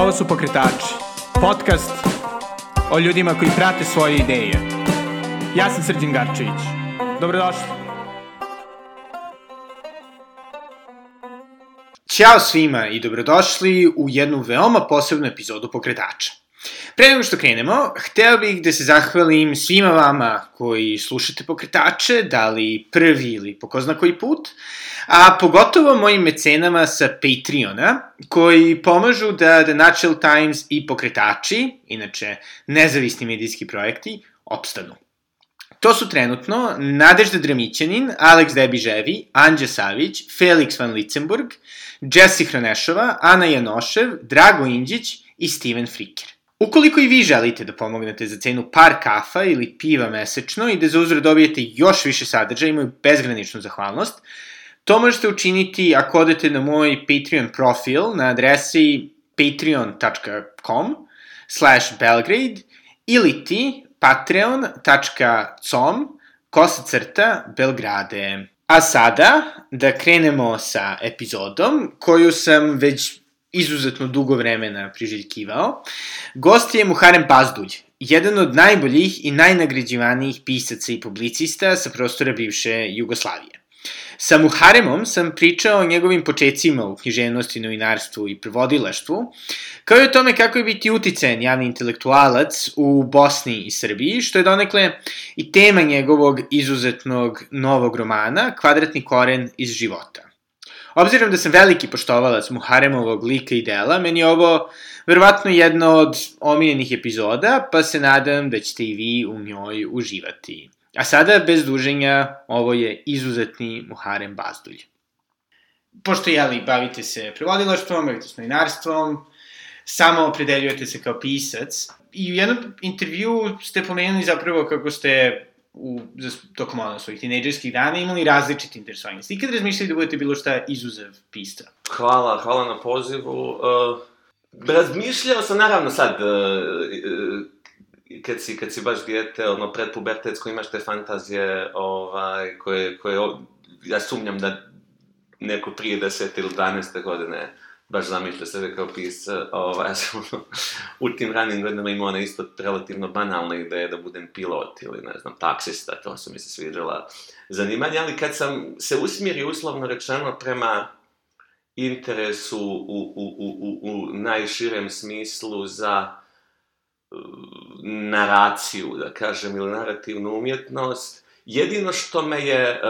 Ovo su Pokretači, podcast o ljudima koji prate svoje ideje. Ja sam Srđan Garčević. Dobrodošli. Ćao svima i dobrodošli u jednu veoma posebnu epizodu Pokretača. Pre nego što krenemo, hteo bih da se zahvalim svima vama koji slušate pokretače, da li prvi ili po ko zna koji put, a pogotovo mojim mecenama sa Patreona, koji pomažu da The Natural Times i pokretači, inače nezavisni medijski projekti, opstanu. To su trenutno Nadežda Dramićanin, Aleks Debiževi, Anđa Savić, Felix van Licenburg, Jesse Hronešova, Ana Janošev, Drago Inđić i Steven Friker. Ukoliko i vi želite da pomognete za cenu par kafa ili piva mesečno i da za uzor dobijete još više sadržaja i bezgraničnu zahvalnost, to možete učiniti ako odete na moj Patreon profil na adresi patreon.com slash belgrade ili ti patreon.com kosacrta belgrade. A sada da krenemo sa epizodom koju sam već izuzetno dugo vremena priželjkivao. Gost je Muharem Bazdulj, jedan od najboljih i najnagrađivanijih pisaca i publicista sa prostora bivše Jugoslavije. Sa Muharemom sam pričao o njegovim početcima u književnosti, novinarstvu i prevodilaštvu, kao i o tome kako je biti uticajan javni intelektualac u Bosni i Srbiji, što je donekle i tema njegovog izuzetnog novog romana Kvadratni koren iz života. Obzirom da sam veliki poštovalac Muharemovog lika i dela, meni je ovo verovatno jedno od omiljenih epizoda, pa se nadam da ćete i vi u njoj uživati. A sada, bez duženja, ovo je izuzetni Muharem Bazdulj. Pošto, jeli, bavite se prevodilaštvom, bavite se novinarstvom, samo opredeljujete se kao pisac, i u jednom intervju ste pomenuli zapravo kako ste u, za, tokom ono svojih tineđerskih dana imali različite interesovanje. Ste ikad razmišljali da budete bilo šta izuzev pista? Hvala, hvala na pozivu. Uh, razmišljao sam naravno sad, uh, kad si, kad si baš dijete, ono, predpubertetsko imaš te fantazije, ovaj, koje, koje, ja sumnjam da neko 30. ili 12. godine baš zamišlja sebe kao pisca, ovaj, u tim ranim godinama imao ona isto relativno banalna ideja da budem pilot ili, ne znam, taksista, to su mi se sviđala zanimanja, ali kad sam se usmjerio uslovno rečeno prema interesu u, u, u, u, u najširem smislu za mm, naraciju, da kažem, ili narativnu umjetnost. Jedino što me je,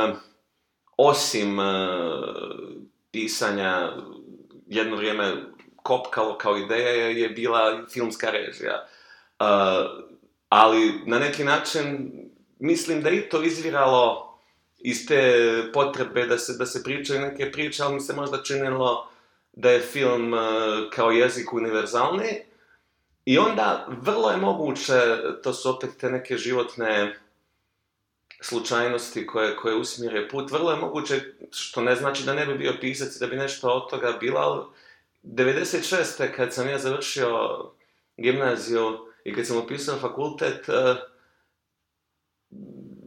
osim eh, pisanja jedno vrijeme kopkalo kao ideja je bila filmska režija. Uh, ali na neki način mislim da i to izviralo iz te potrebe da se, da se pričaju neke priče, ali mi se možda činilo da je film uh, kao jezik univerzalni. I onda vrlo je moguće, to su opet te neke životne slučajnosti koje, koje usmjere put. Vrlo je moguće, što ne znači da ne bi bio pisac i da bi nešto od toga bila, ali 96. kad sam ja završio gimnaziju i kad sam upisao fakultet, e,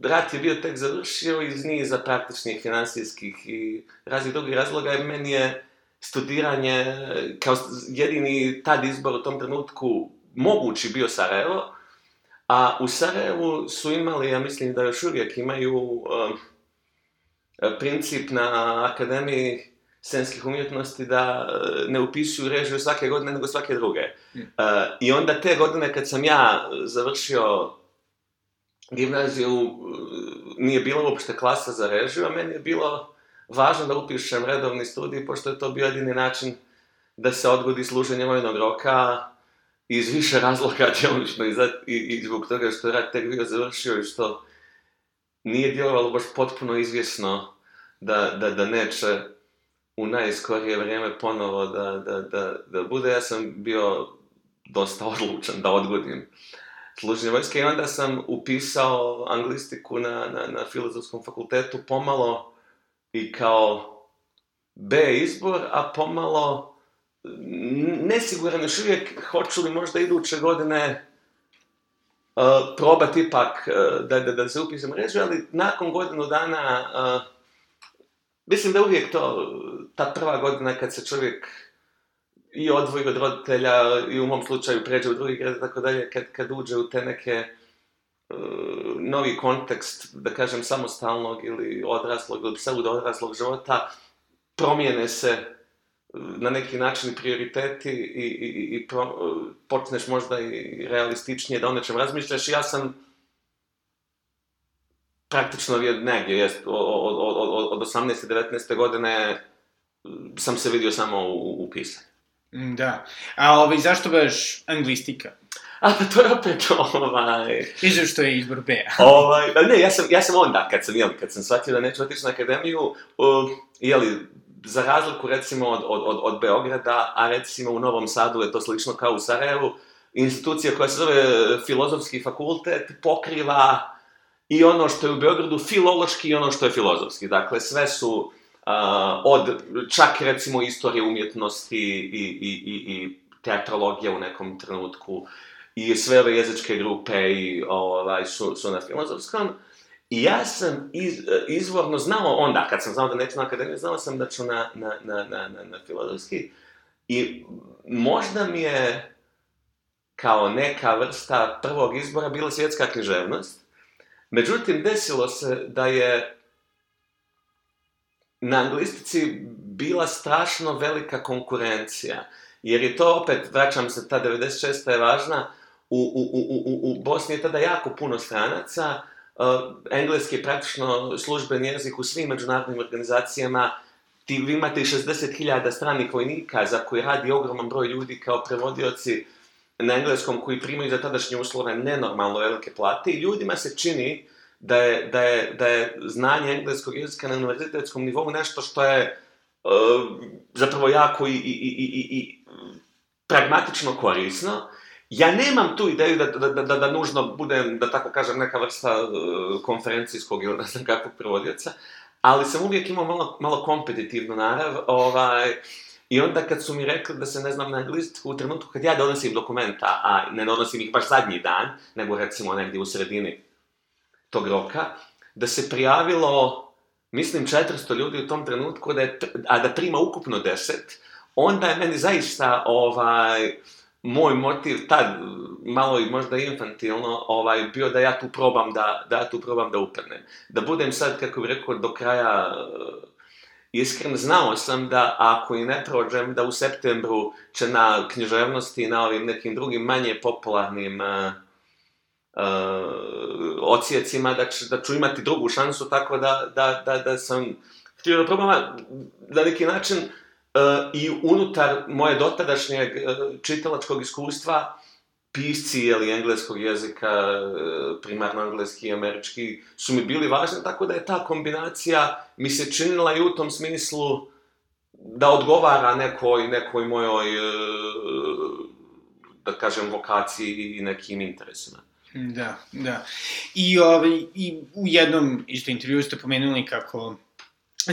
rat je bio tek završio iz niza praktičnih, financijskih i raznih drugih razloga, jer meni je studiranje e, kao jedini tad izbor u tom trenutku mogući bio Sarajevo, A u Sarajevu su imali, ja mislim da još uvijek imaju um, princip na Akademiji scenskih umjetnosti da uh, ne upisuju režiju svake godine, nego svake druge. Hm. Uh, I onda te godine kad sam ja završio gimnaziju, uh, nije bilo uopšte klasa za režiju, a meni je bilo važno da upišem redovni studij, pošto je to bio jedini način da se odgodi služenje vojnog roka, iz više razloga djelomično i, i, i, zbog toga što je rat tek bio završio i što nije djelovalo baš potpuno izvjesno da, da, da neće u najskorije vrijeme ponovo da, da, da, da bude. Ja sam bio dosta odlučan da odgodim služenje vojske i onda sam upisao anglistiku na, na, na filozofskom fakultetu pomalo i kao B izbor, a pomalo nesiguran još uvijek hoću li možda iduće godine uh, probati ipak uh, da, da, da se upišem mrežu, ali nakon godinu dana uh, mislim da uvijek to, ta prva godina kad se čovjek i odvoji od roditelja i u mom slučaju pređe u drugi grad i tako dalje, kad, kad uđe u te neke uh, novi kontekst, da kažem, samostalnog ili odraslog ili pseudo odraslog života, promijene se na neki način prioriteti i, i, i pro, počneš možda i realističnije da o nečem razmišljaš. Ja sam praktično negdje, jest, od, od, od 18. 19. godine sam se vidio samo u, u pisanju. Mm, da. A ovaj, zašto baš anglistika? A pa to je opet ovaj... Vižem što je izbor B. ovaj, pa ne, ja sam, ja sam onda, kad sam, jel, kad sam shvatio da neću otići na akademiju, uh, jeli, za razliku recimo od, od, od od Beograda, a recimo u Novom Sadu je to slično kao u Sarajevu, institucija koja se zove Filozofski fakultet pokriva i ono što je u Beogradu filološki i ono što je filozofski. Dakle, sve su uh, od čak recimo istorije umjetnosti i, i, i, i teatrologija u nekom trenutku i sve ove jezičke grupe i, ovaj, su, su na filozofskom. Uh, I ja sam iz, e, izvorno znao onda, kad sam znao da neću na akademiju, znao sam da ću na, na, na, na, na, na filozofski. I možda mi je kao neka vrsta prvog izbora bila svjetska književnost. Međutim, desilo se da je na anglistici bila strašno velika konkurencija. Jer je to opet, vraćam se, ta 96. je važna, u, u, u, u, u Bosni je tada jako puno stranaca, Uh, engleski je praktično služben jezik u svim međunarodnim organizacijama, ti, vi imate 60.000 stranih vojnika za koji radi ogroman broj ljudi kao prevodioci na engleskom koji primaju za tadašnje uslove nenormalno velike plate i ljudima se čini da je, da je, da je znanje engleskog jezika na univerzitetskom nivou nešto što je uh, zapravo jako i, i, i, i, i pragmatično korisno, Ja nemam tu ideju da, da, da, da nužno budem, da tako kažem, neka vrsta e, konferencijskog ili ne znam kakvog prevodioca, ali sam uvijek imao malo, malo kompetitivnu narav, ovaj, i onda kad su mi rekli da se ne znam na englesku, u trenutku kad ja donosim dokumenta, a ne donosim ih baš zadnji dan, nego recimo negdje u sredini tog roka, da se prijavilo, mislim, 400 ljudi u tom trenutku, da je, a da prima ukupno 10, onda je meni zaista, ovaj, moj motiv tad, malo i možda infantilno, ovaj, bio da ja tu probam da, da ja tu probam da uprnem. Da budem sad, kako bih rekao, do kraja e, iskren, znao sam da ako i ne prođem, da u septembru će na književnosti i na ovim nekim drugim manje popularnim uh, e, uh, e, ocijecima da, ću, da ću imati drugu šansu, tako da, da, da, da sam htio da probam da neki način i unutar moje dotadašnjeg e, čitalačkog iskustva pisci jeli, engleskog jezika, e, primarno engleski i američki, su mi bili važni, tako da je ta kombinacija mi se činila i u tom smislu da odgovara nekoj, nekoj mojoj, e, da kažem, vokaciji i nekim interesima. Da, da. I, ovaj, i u jednom isto intervju ste pomenuli kako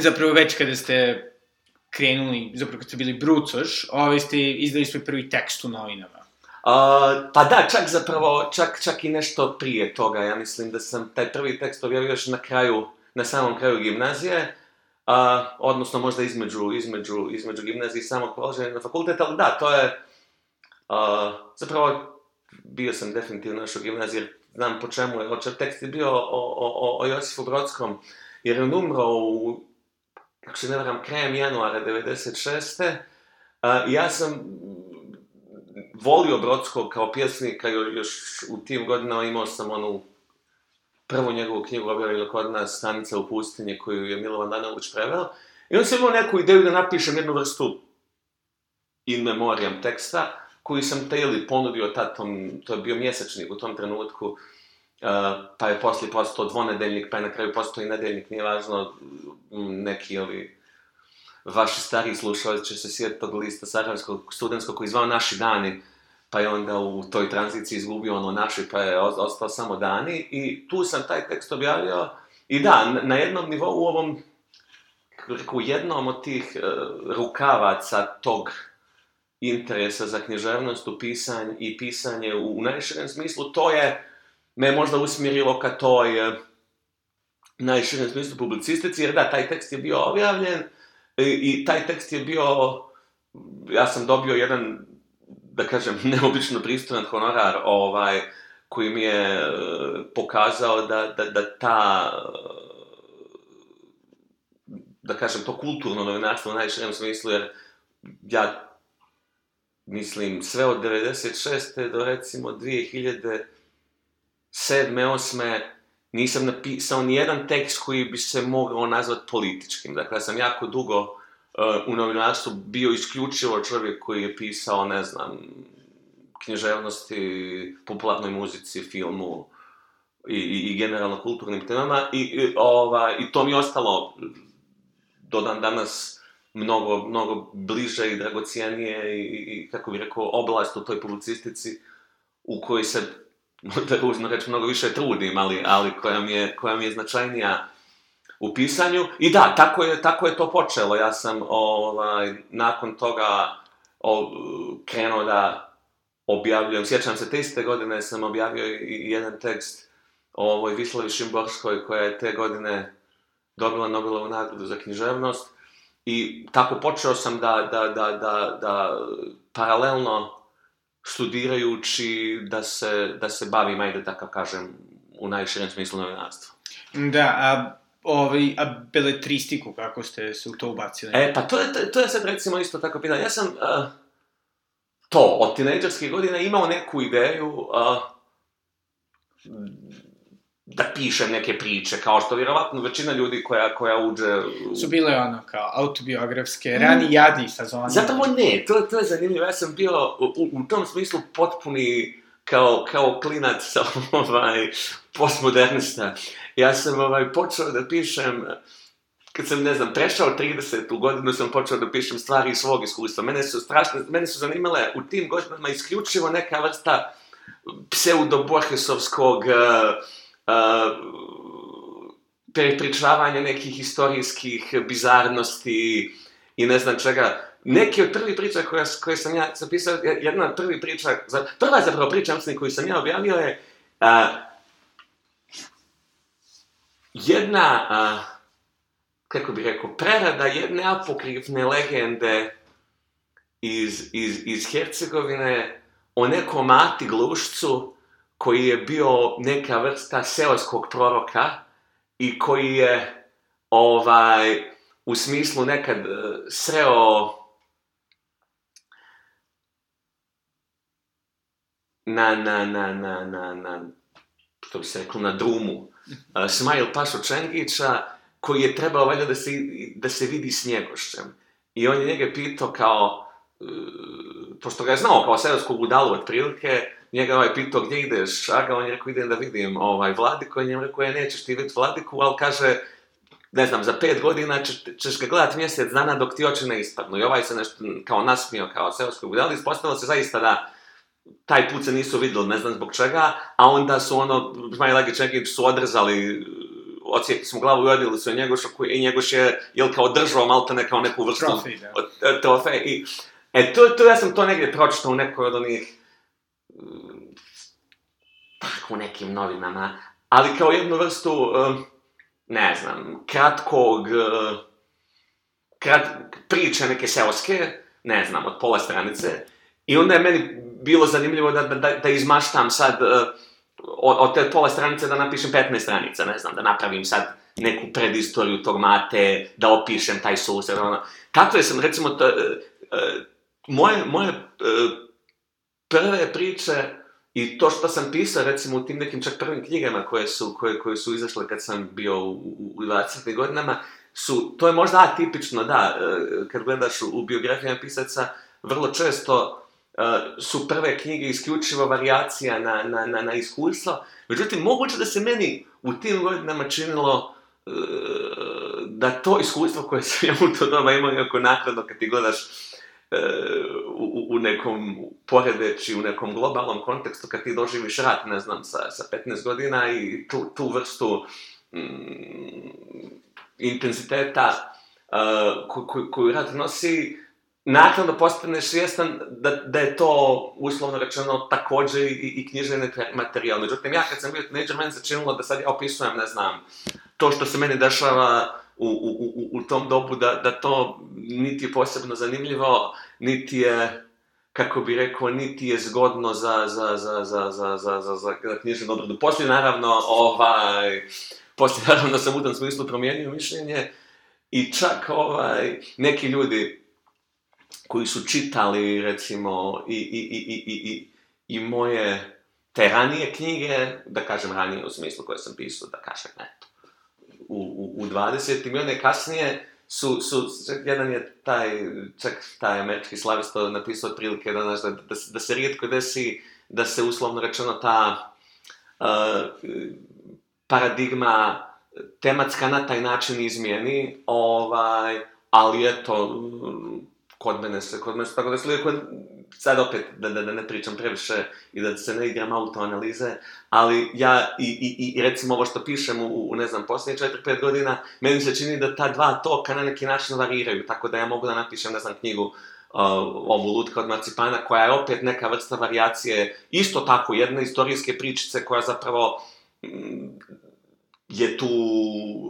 zapravo već kada ste krenuli, zapravo kad ste bili brucoš, ovaj ste izdali svoj prvi tekst u novinama. Uh, pa da, čak zapravo, čak, čak i nešto prije toga, ja mislim da sam taj prvi tekst objavio još na kraju, na samom kraju gimnazije, uh, odnosno možda između, između, između gimnazije i samog položenja na fakultet, ali da, to je, uh, zapravo, bio sam definitivno još u gimnaziji, znam po čemu je, očer tekst je bio o, o, o, Josifu Brodskom, jer je on umro u kako se ne varam, krajem januara 96. A, ja sam volio Brodskog kao pjesnika, još u tim godinama imao sam onu prvu njegovu knjigu objavljeno kod nas, Stanica u pustinje, koju je Milovan Danović preveo. I on sam imao neku ideju da napišem jednu vrstu in memoriam teksta, koji sam Teli ponudio tad, tom, to je bio mjesečnik u tom trenutku, Eh, pa je poslije postao dvonedeljnik, pa je na kraju postao i nedeljnik, nije važno, neki ovi vaši stari slušali će se sjetiti tog lista sarajevskog studentskog koji zvao Naši dani, pa je onda u toj tranziciji izgubio ono naši, pa je ostao samo dani i tu sam taj tekst objavio i da, na jednom nivou u ovom, u jednom od tih uh, rukavaca tog interesa za književnost u pisanj, i pisanje u, u najširem smislu, to je me možda usmjerilo ka toj e, najširem smislu publicistici, jer da, taj tekst je bio objavljen i, e, i taj tekst je bio, ja sam dobio jedan, da kažem, neobično pristojan honorar, ovaj, koji mi je e, pokazao da, da, da ta da kažem, to kulturno novinarstvo u najširem smislu, jer ja mislim sve od 96. do recimo 2000 sedme, osme, nisam napisao ni jedan tekst koji bi se mogao nazvati političkim. Dakle, ja sam jako dugo uh, u novinarstvu bio isključivo čovjek koji je pisao, ne znam, književnosti, popularnoj muzici, filmu i, i, i generalno kulturnim temama i, i, ova, i to mi je ostalo do dan danas mnogo, mnogo bliže i dragocijenije i, i kako bih rekao, oblast u toj publicistici u kojoj se možda je ružno reći, mnogo više trudim, ali, ali koja, mi je, koja mi je značajnija u pisanju. I da, tako je, tako je to počelo. Ja sam ovaj, nakon toga o, krenuo da objavljujem, sjećam se, te iste godine sam objavio jedan tekst o ovoj Vislavi Šimborskoj koja je te godine dobila Nobelovu nagradu za književnost. I tako počeo sam da, da, da, da, da paralelno studirajući da se, da se bavim, ajde da tako kažem, u najširem smislu novinarstva. Da, a ovaj, a beletristiku, kako ste se u to ubacili? E, pa to je, to je sad recimo isto tako pitanje. Ja sam uh, to, od tinejdžerskih godina imao neku ideju uh, da pišem neke priče, kao što vjerovatno većina ljudi koja, koja uđe... U... Su bile ono kao autobiografske, mm. rani jadi sezone. Zapravo ne, to, to je zanimljivo, ja sam bio u, u tom smislu potpuni kao, kao klinac, ovaj, postmodernista. Ja sam ovaj, počeo da pišem kad sam, ne znam, prešao 30. godinu sam počeo da pišem stvari iz svog iskustva. Mene su strašne, mene su zanimale u tim godinama isključivo neka vrsta pseudo-borgesovskog uh, eh, E, prepričavanje nekih istorijskih bizarnosti i ne znam čega. Neki od prvih priča koja, koje sam ja zapisao, jedna od prvih priča, prva zapravo priča mislim, koju sam ja objavio je a, e, jedna, a, e, kako bih rekao, prerada jedne apokrifne legende iz, iz, iz Hercegovine o nekom Mati Glušcu koji je bio neka vrsta seoskog proroka i koji je ovaj, u smislu nekad e, sreo na, na, na, na, na, na, što bi se reklo, na drumu. E, Smail Pašo Čengića, koji je trebao valjda da se, da se vidi s Njegošćem. I on je njega pitao kao, e, pošto ga je znao kao seoskog budalu otprilike, njega ovaj pitao gdje ideš, aga, on je rekao idem da vidim ovaj vladiku, on je rekao je nećeš ti vidjeti vladiku, ali kaže ne znam, za pet godina ćeš, ćeš ga gledat mjesec dana dok ti oči ne ispadnu. I ovaj se nešto kao nasmio, kao seoskoj budali, ispostavilo se zaista da taj put se nisu vidjeli, ne znam zbog čega, a onda su ono, Zmaj Legić Čekić su odrezali, odsjekli smo glavu i odjeli su Njegoša, i Njegoš je, jel kao držao maltene kao neku vrstu da. e, trofej. I, e, to, to, ja sam to negdje pročitao u nekoj od onih tako mm, u nekim novinama, ali kao jednu vrstu, um, ne znam, kratkog, uh, krat, priče neke seoske, ne znam, od pola stranice, i onda je meni bilo zanimljivo da, da, da izmaštam sad uh, od, od te pola stranice da napišem 15 stranica, ne znam, da napravim sad neku predistoriju tog mate, da opišem taj susret, ono. Tako je sam, recimo, to, uh, moje, moje prve priče i to što sam pisao, recimo, u tim nekim čak prvim knjigama koje su, koje, koje su izašle kad sam bio u, u, u 20. godinama, su, to je možda atipično, da, e, kad gledaš u, u biografijama pisaca, vrlo često e, su prve knjige isključivo variacija na, na, na, na iskustvo. Međutim, moguće da se meni u tim godinama činilo e, da to iskustvo koje sam ja u to doba imao, iako nakladno kad ti gledaš u, u nekom poredeći, u nekom globalnom kontekstu, kad ti doživiš rat, ne znam, sa, sa 15 godina i tu, tu vrstu mm, intenziteta uh, ko, ko, koju rat nosi, naknadno postaneš svjestan da, da je to, uslovno rečeno, takođe i, i knjiženi materijal. Međutim, ja kad sam bio tineđer, meni se činilo da sad ja opisujem, ne znam, to što se meni dešava u, u, u tom dobu da, da to niti je posebno zanimljivo, niti je kako bi rekao, niti je zgodno za, za, za, za, za, za, za, za knjižnu obradu. Poslije, naravno, ovaj, poslije, naravno, sam u tom smislu promijenio mišljenje i čak ovaj, neki ljudi koji su čitali, recimo, i, i, i, i, i, i, i moje te ranije knjige, da kažem ranije u smislu koje sam pisao, da kažem ne, u 20. godine kasnije su, su, jedan je taj, čak taj američki slavista napisao otprilike da, da, da, da se rijetko desi da se uslovno rečeno ta uh, paradigma tematska na taj način izmijeni, ovaj, ali eto, kod mene se, kod mene se tako desilo, da sad opet, da, da, da ne pričam previše i da se ne igram autoanalize, ali ja i, i, i recimo ovo što pišem u, u ne znam, posljednje 4-5 godina, meni se čini da ta dva toka na neki način variraju, tako da ja mogu da napišem, ne znam, knjigu uh, ovu Lutka od Marcipana, koja je opet neka vrsta variacije, isto tako, jedna istorijske pričice koja zapravo mm, je tu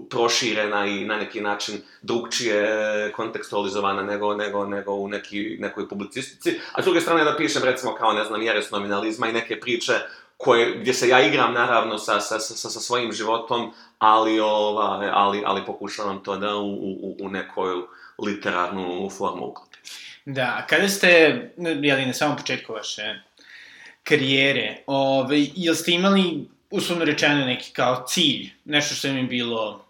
proširena i na neki način drugčije kontekstualizovana nego, nego, nego u neki, nekoj publicistici. A s druge strane da pišem recimo kao, ne znam, jeres nominalizma i neke priče koje, gdje se ja igram naravno sa, sa, sa, sa svojim životom, ali, ova, ali, ali pokušavam to da u, u, u nekoju literarnu formu uklopim. Da, a kada ste, jeli, na samom početku vaše karijere, ovaj, jel ste imali uslovno rečeno neki kao cilj, nešto što mi bilo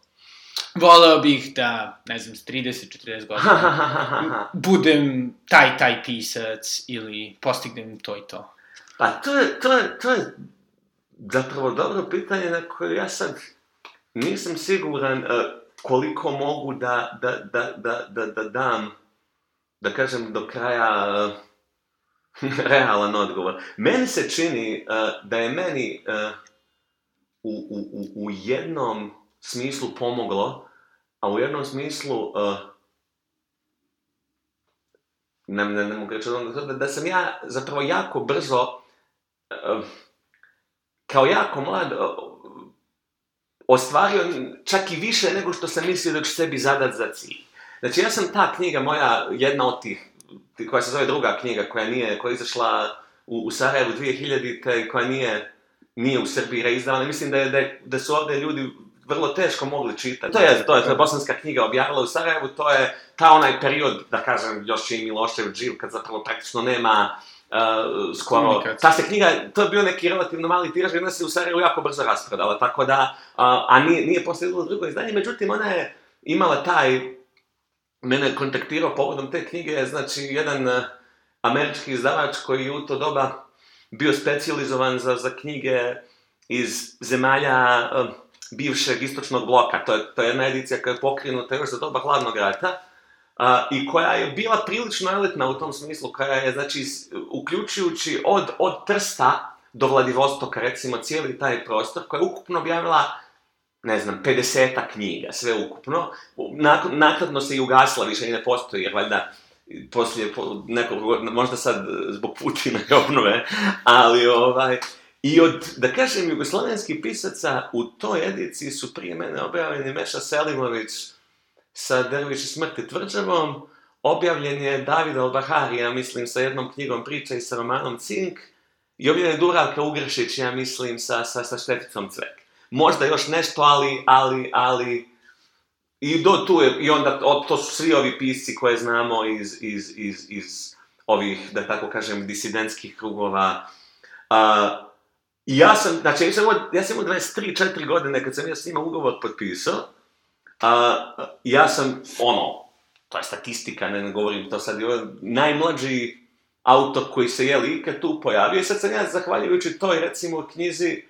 voleo bih da, ne znam, s 30-40 godina budem taj, taj pisac ili postignem to i to? Pa to je, to je, to je zapravo dobro pitanje na koje ja sad nisam siguran uh, koliko mogu da, da, da, da, da, da dam, da kažem do kraja uh, realan odgovor. Meni se čini uh, da je meni uh, u, u, u jednom smislu pomoglo, a u jednom smislu uh, ne, ne, ne mogu reći da, da sam ja zapravo jako brzo uh, kao jako mlad uh, ostvario čak i više nego što sam mislio da ću sebi zadat za cilj. Znači ja sam ta knjiga moja, jedna od tih, koja se zove druga knjiga, koja nije, koja je izašla u, u Sarajevu 2000-te, koja nije nije u Srbiji reizdavana. Mislim da, je, da, da su ovde ljudi vrlo teško mogli čitati. To je, to je, to je da. bosanska knjiga objavila u Sarajevu, to je ta onaj period, da kažem, još i Milošev džil, kad zapravo praktično nema uh, skoro... Ta se knjiga, to je bio neki relativno mali tiraž, jedna se u Sarajevu jako brzo rasprodala, tako da, uh, a nije, nije posledilo drugo izdanje, međutim, ona je imala taj, mene kontaktirao povodom te knjige, znači, jedan uh, američki izdavač koji u to doba bio specijalizovan za, za knjige iz zemalja uh, bivšeg istočnog bloka. To je, to je jedna edicija koja je pokrenuta još za doba hladnog rata a, eh, i koja je bila prilično elitna u tom smislu, koja je, znači, uključujući od, od Trsta do Vladivostoka, recimo, cijeli taj prostor, koja je ukupno objavila ne znam, 50 knjiga, sve ukupno. nakladno se i ugasla, više i ne postoji, jer valjda poslije po, nekoliko možda sad zbog Putina i obnove, ali ovaj, i od, da kažem, jugoslavenskih pisaca u toj ediciji su prije mene objavljeni Meša Selimović sa Derviši smrti tvrđavom, objavljen je David Albahari, ja mislim, sa jednom knjigom priča i sa romanom Cink, i objavljen je Duralka Ugršić, ja mislim, sa, sa, sa Šteticom Cvek. Možda još nešto, ali, ali, ali, I do tu je, i onda o, to su svi ovi pisci koje znamo iz, iz, iz, iz ovih, da tako kažem, disidentskih krugova. Uh, ja sam, znači, ja sam imao, ja sam imao 23-4 godine kad sam ja s njima ugovor potpisao. Uh, ja sam, ono, to je statistika, ne, ne govorim to sad, ovaj najmlađi autor koji se je lika tu pojavio. I sad sam ja, zahvaljujući toj, recimo, knjizi,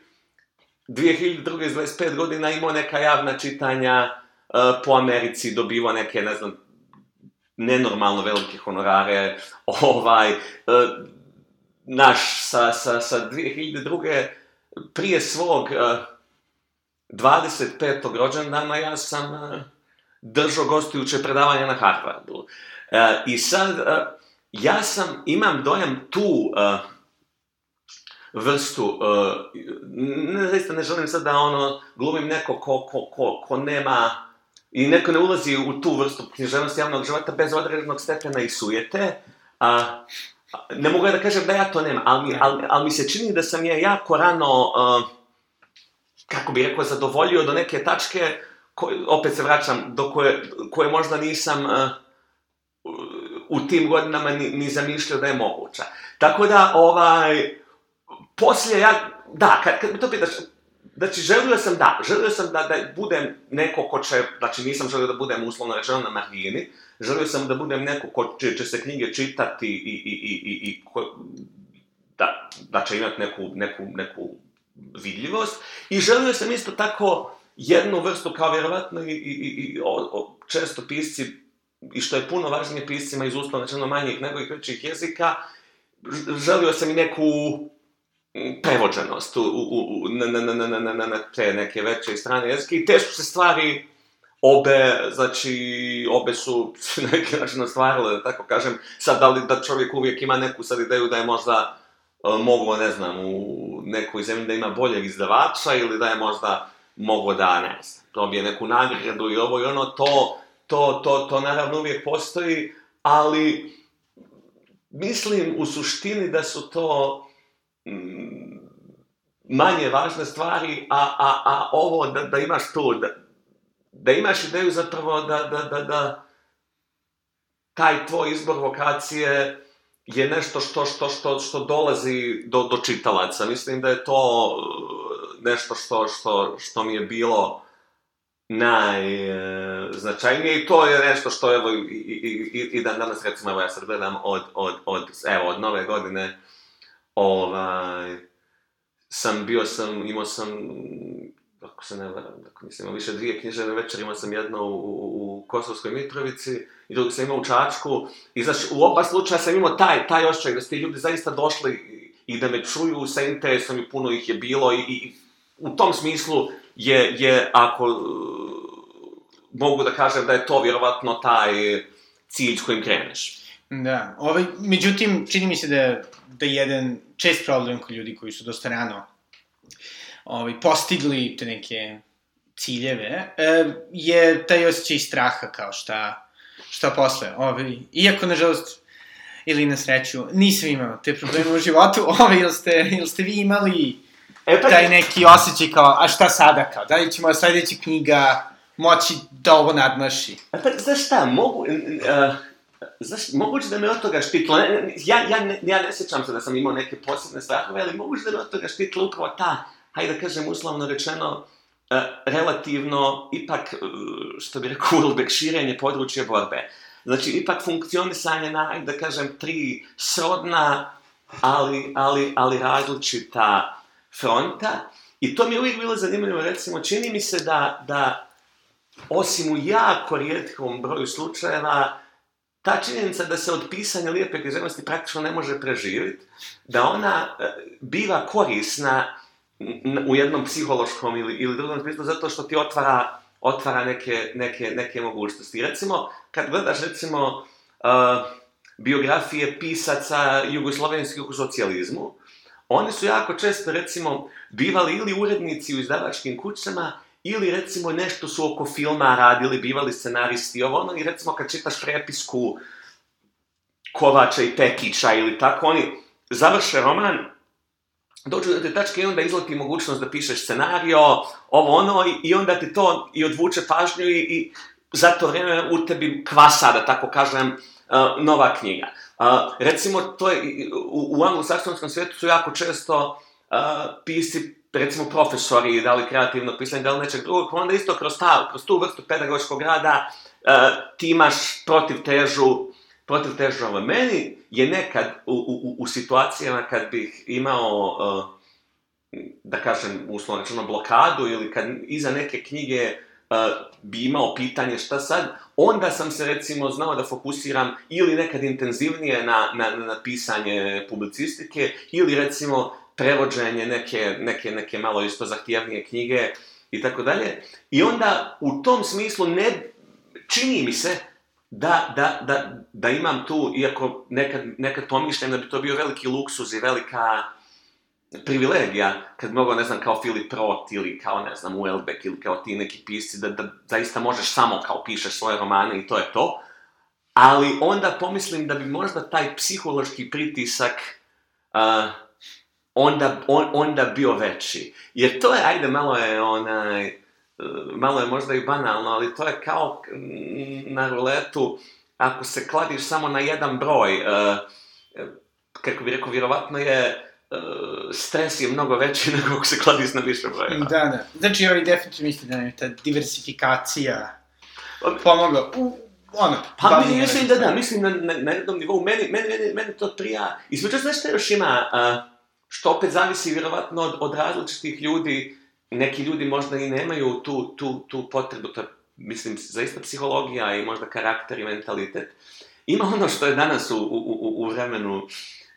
2002. 25 godina imao neka javna čitanja, Eh, po Americi, dobivao neke, ne znam, nenormalno velike honorare, ovaj, eh, naš, sa, sa, sa 2002. prije svog 25. Eh, rođendana ja sam držao gostujuće predavanje na Harvardu. I sad, ja sam, imam dojam tu vrstu, ne, zaista ne želim sad da ono, glumim neko ko, ko, ko, ko nema I neko ne ulazi u tu vrstu književnosti javnog života bez određenog stepena i sujete. A, ne mogu ja da kažem da ja to nemam, ali ali, ali mi se čini da sam je jako rano, uh, kako bih rekao, zadovoljio do neke tačke, koje, opet se vraćam, do koje, koje možda nisam uh, u tim godinama ni, ni zamišljao da je moguća. Tako da, ovaj, poslije ja, da, kad, kad me to pitaš, Znači, želio sam da, želio sam da, da budem neko ko će, znači nisam želio da budem uslovno rečeno na margini, želio sam da budem neko ko će, će se knjige čitati i, i, i, i, i ko, da, da će imati neku, neku, neku vidljivost. I želio sam isto tako jednu vrstu, kao vjerovatno i, i, i o, o, često pisci, i što je puno važnije piscima iz uslovno rečeno manjih nego i većih jezika, želio sam i neku prevođenost u, u, u, na, na, na, na, na, na, na te neke veće strane jezike i te su se stvari obe, znači, obe su na neki način ostvarile, da tako kažem, sad da li da čovjek uvijek ima neku sad ideju da je možda e, moglo, ne znam, u nekoj zemlji da ima boljeg izdavača ili da je možda moglo da, ne znam, dobije neku nagradu i ovo i ono, to, to, to, to naravno uvijek postoji, ali mislim u suštini da su to Mm, manje važne stvari, a, a, a ovo da, da imaš tu, da, da imaš ideju zapravo da, da, da, da taj tvoj izbor vokacije je nešto što, što, što, što dolazi do, do čitalaca. Mislim da je to uh, nešto što, što, što mi je bilo najznačajnije uh, i to je nešto što evo i, i, i, i dan danas recimo evo ja sad gledam od, od, od, evo, od nove godine Ovaj, sam bio sam, imao sam, ako se ne varam, dakle, nisam imao više dvije književne večeri, imao sam jedno u, u, u Kosovskoj Mitrovici i drugo sam imao u Čačku. I znaš, u oba slučaja sam imao taj, taj ošćaj da ste ljudi zaista došli i da me čuju sa interesom i puno ih je bilo i, i u tom smislu je, je ako mogu da kažem da je to vjerovatno taj cilj s kojim kreneš. Da, ovaj, međutim, čini mi se da, da je jedan čest problem kod ljudi koji su dosta rano ovaj, postigli te neke ciljeve, e, je taj osjećaj straha kao šta, šta posle. Ovaj, iako, nažalost, ili na sreću, nisam imao te probleme u životu, ovaj, ili, ste, ili ste vi imali e, pa taj neki osjećaj kao, a šta sada kao, da li će moja sledeća knjiga moći da ovo nadmaši? A e, pa, znaš šta, mogu... Uh Znaš, moguće da me od toga štitila, ja, ja, ne, ja ne sjećam se da sam imao neke posebne strahove, ali moguće da me od toga štitila upravo ta, hajde da kažem uslovno rečeno, e, relativno, ipak, e, što bi rekao Ulbeck, širenje područja borbe. Znači, ipak funkcionisanje na, da kažem, tri srodna, ali, ali, ali različita fronta. I to mi je uvijek bilo zanimljivo, recimo, čini mi se da, da osim u jako rijetkom broju slučajeva, ta činjenica da se od pisanja lijepe književnosti praktično ne može preživjeti, da ona e, biva korisna u jednom psihološkom ili, ili drugom smislu zato što ti otvara, otvara neke, neke, neke mogućnosti. Recimo, kad gledaš recimo uh, biografije pisaca jugoslovenskih u socijalizmu, oni su jako često recimo bivali ili urednici u izdavačkim kućama Ili recimo nešto su oko filma radili, bivali scenaristi i ovo ono, i recimo kad čitaš prepisku Kovača i Pekića ili tako, oni završe roman, dođu do te tačke i onda izleti mogućnost da pišeš scenario, ovo ono, i, onda ti to i odvuče pažnju i, i za to vreme u tebi kvasa, da tako kažem, uh, nova knjiga. Uh, recimo, to je, u, u anglosaksonskom svetu su jako često uh, pisci recimo profesori, da li kreativno pisanje, da li nečeg drugog, onda isto kroz, ta, kroz tu vrstu pedagoškog rada uh, ti imaš protiv težu, protiv težu, ali meni je nekad u, u, u situacijama kad bih imao, uh, da kažem, uslovno rečeno, blokadu ili kad iza neke knjige Uh, bi imao pitanje šta sad, onda sam se recimo znao da fokusiram ili nekad intenzivnije na, na, na pisanje publicistike, ili recimo prevođenje neke, neke, neke malo isto zahtjevnije knjige i tako dalje. I onda u tom smislu ne, čini mi se da, da, da, da imam tu, iako nekad, nekad pomišljam da bi to bio veliki luksuz i velika privilegija, kad mogu, ne znam, kao Filip Roth ili kao, ne znam, Uelbeck ili kao ti neki pisci, da, da zaista možeš samo kao pišeš svoje romane i to je to. Ali onda pomislim da bi možda taj psihološki pritisak uh, onda, on, onda bio veći. Jer to je, ajde, malo je onaj, malo je možda i banalno, ali to je kao mm, na ruletu, ako se kladiš samo na jedan broj, uh, kako bi rekao, vjerovatno je uh, stres je mnogo veći nego ako se kladiš na više brojeva. Da, da. Znači, ovaj definitivno mislim da je ta diversifikacija pa pomogla. U, ono, pa mi, mislim da, da, mislim na, da na, na jednom nivou, meni, meni, meni, meni to prija, između, znaš šta još ima, uh, što opet zavisi vjerovatno od, od različitih ljudi, neki ljudi možda i nemaju tu, tu, tu potrebu, to je, mislim, zaista psihologija i možda karakter i mentalitet. Ima ono što je danas u, u, u vremenu,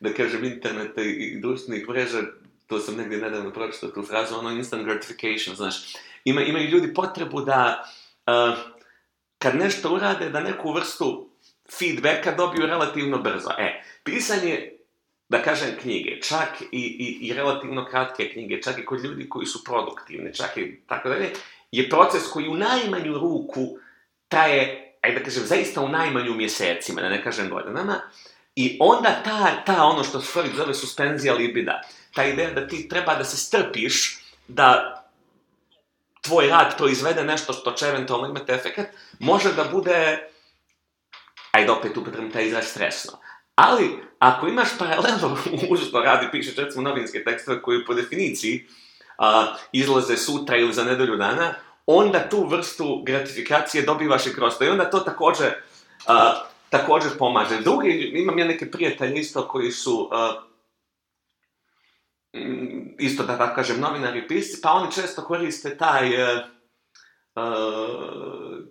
da kažem, interneta i društvenih mreža, to sam negdje nedavno pročitao tu frazu, ono instant gratification, znaš. Ima, imaju ljudi potrebu da, uh, kad nešto urade, da neku vrstu feedbacka dobiju relativno brzo. E, pisanje da kažem, knjige, čak i, i, i relativno kratke knjige, čak i kod ljudi koji su produktivni, čak i tako dalje, je proces koji u najmanju ruku traje, ajde da kažem, zaista u najmanju mjesecima, da ne kažem godinama, i onda ta, ta ono što Freud zove suspenzija libida, ta ideja da ti treba da se strpiš, da tvoj rad proizvede nešto što će eventualno imati efekt, može da bude, ajde opet upotrebim taj izraz stresno, Ali, ako imaš paralelno što da radi, pišeš recimo novinske tekstove koji po definiciji a, izlaze sutra ili za nedelju dana, onda tu vrstu gratifikacije dobivaš i kroz to. I onda to takođe, a, takođe pomaže. Drugi, imam ja neke prijatelje isto koji su a, mm, isto da tako kažem, novinari pisci, pa oni često koriste taj uh, Eh,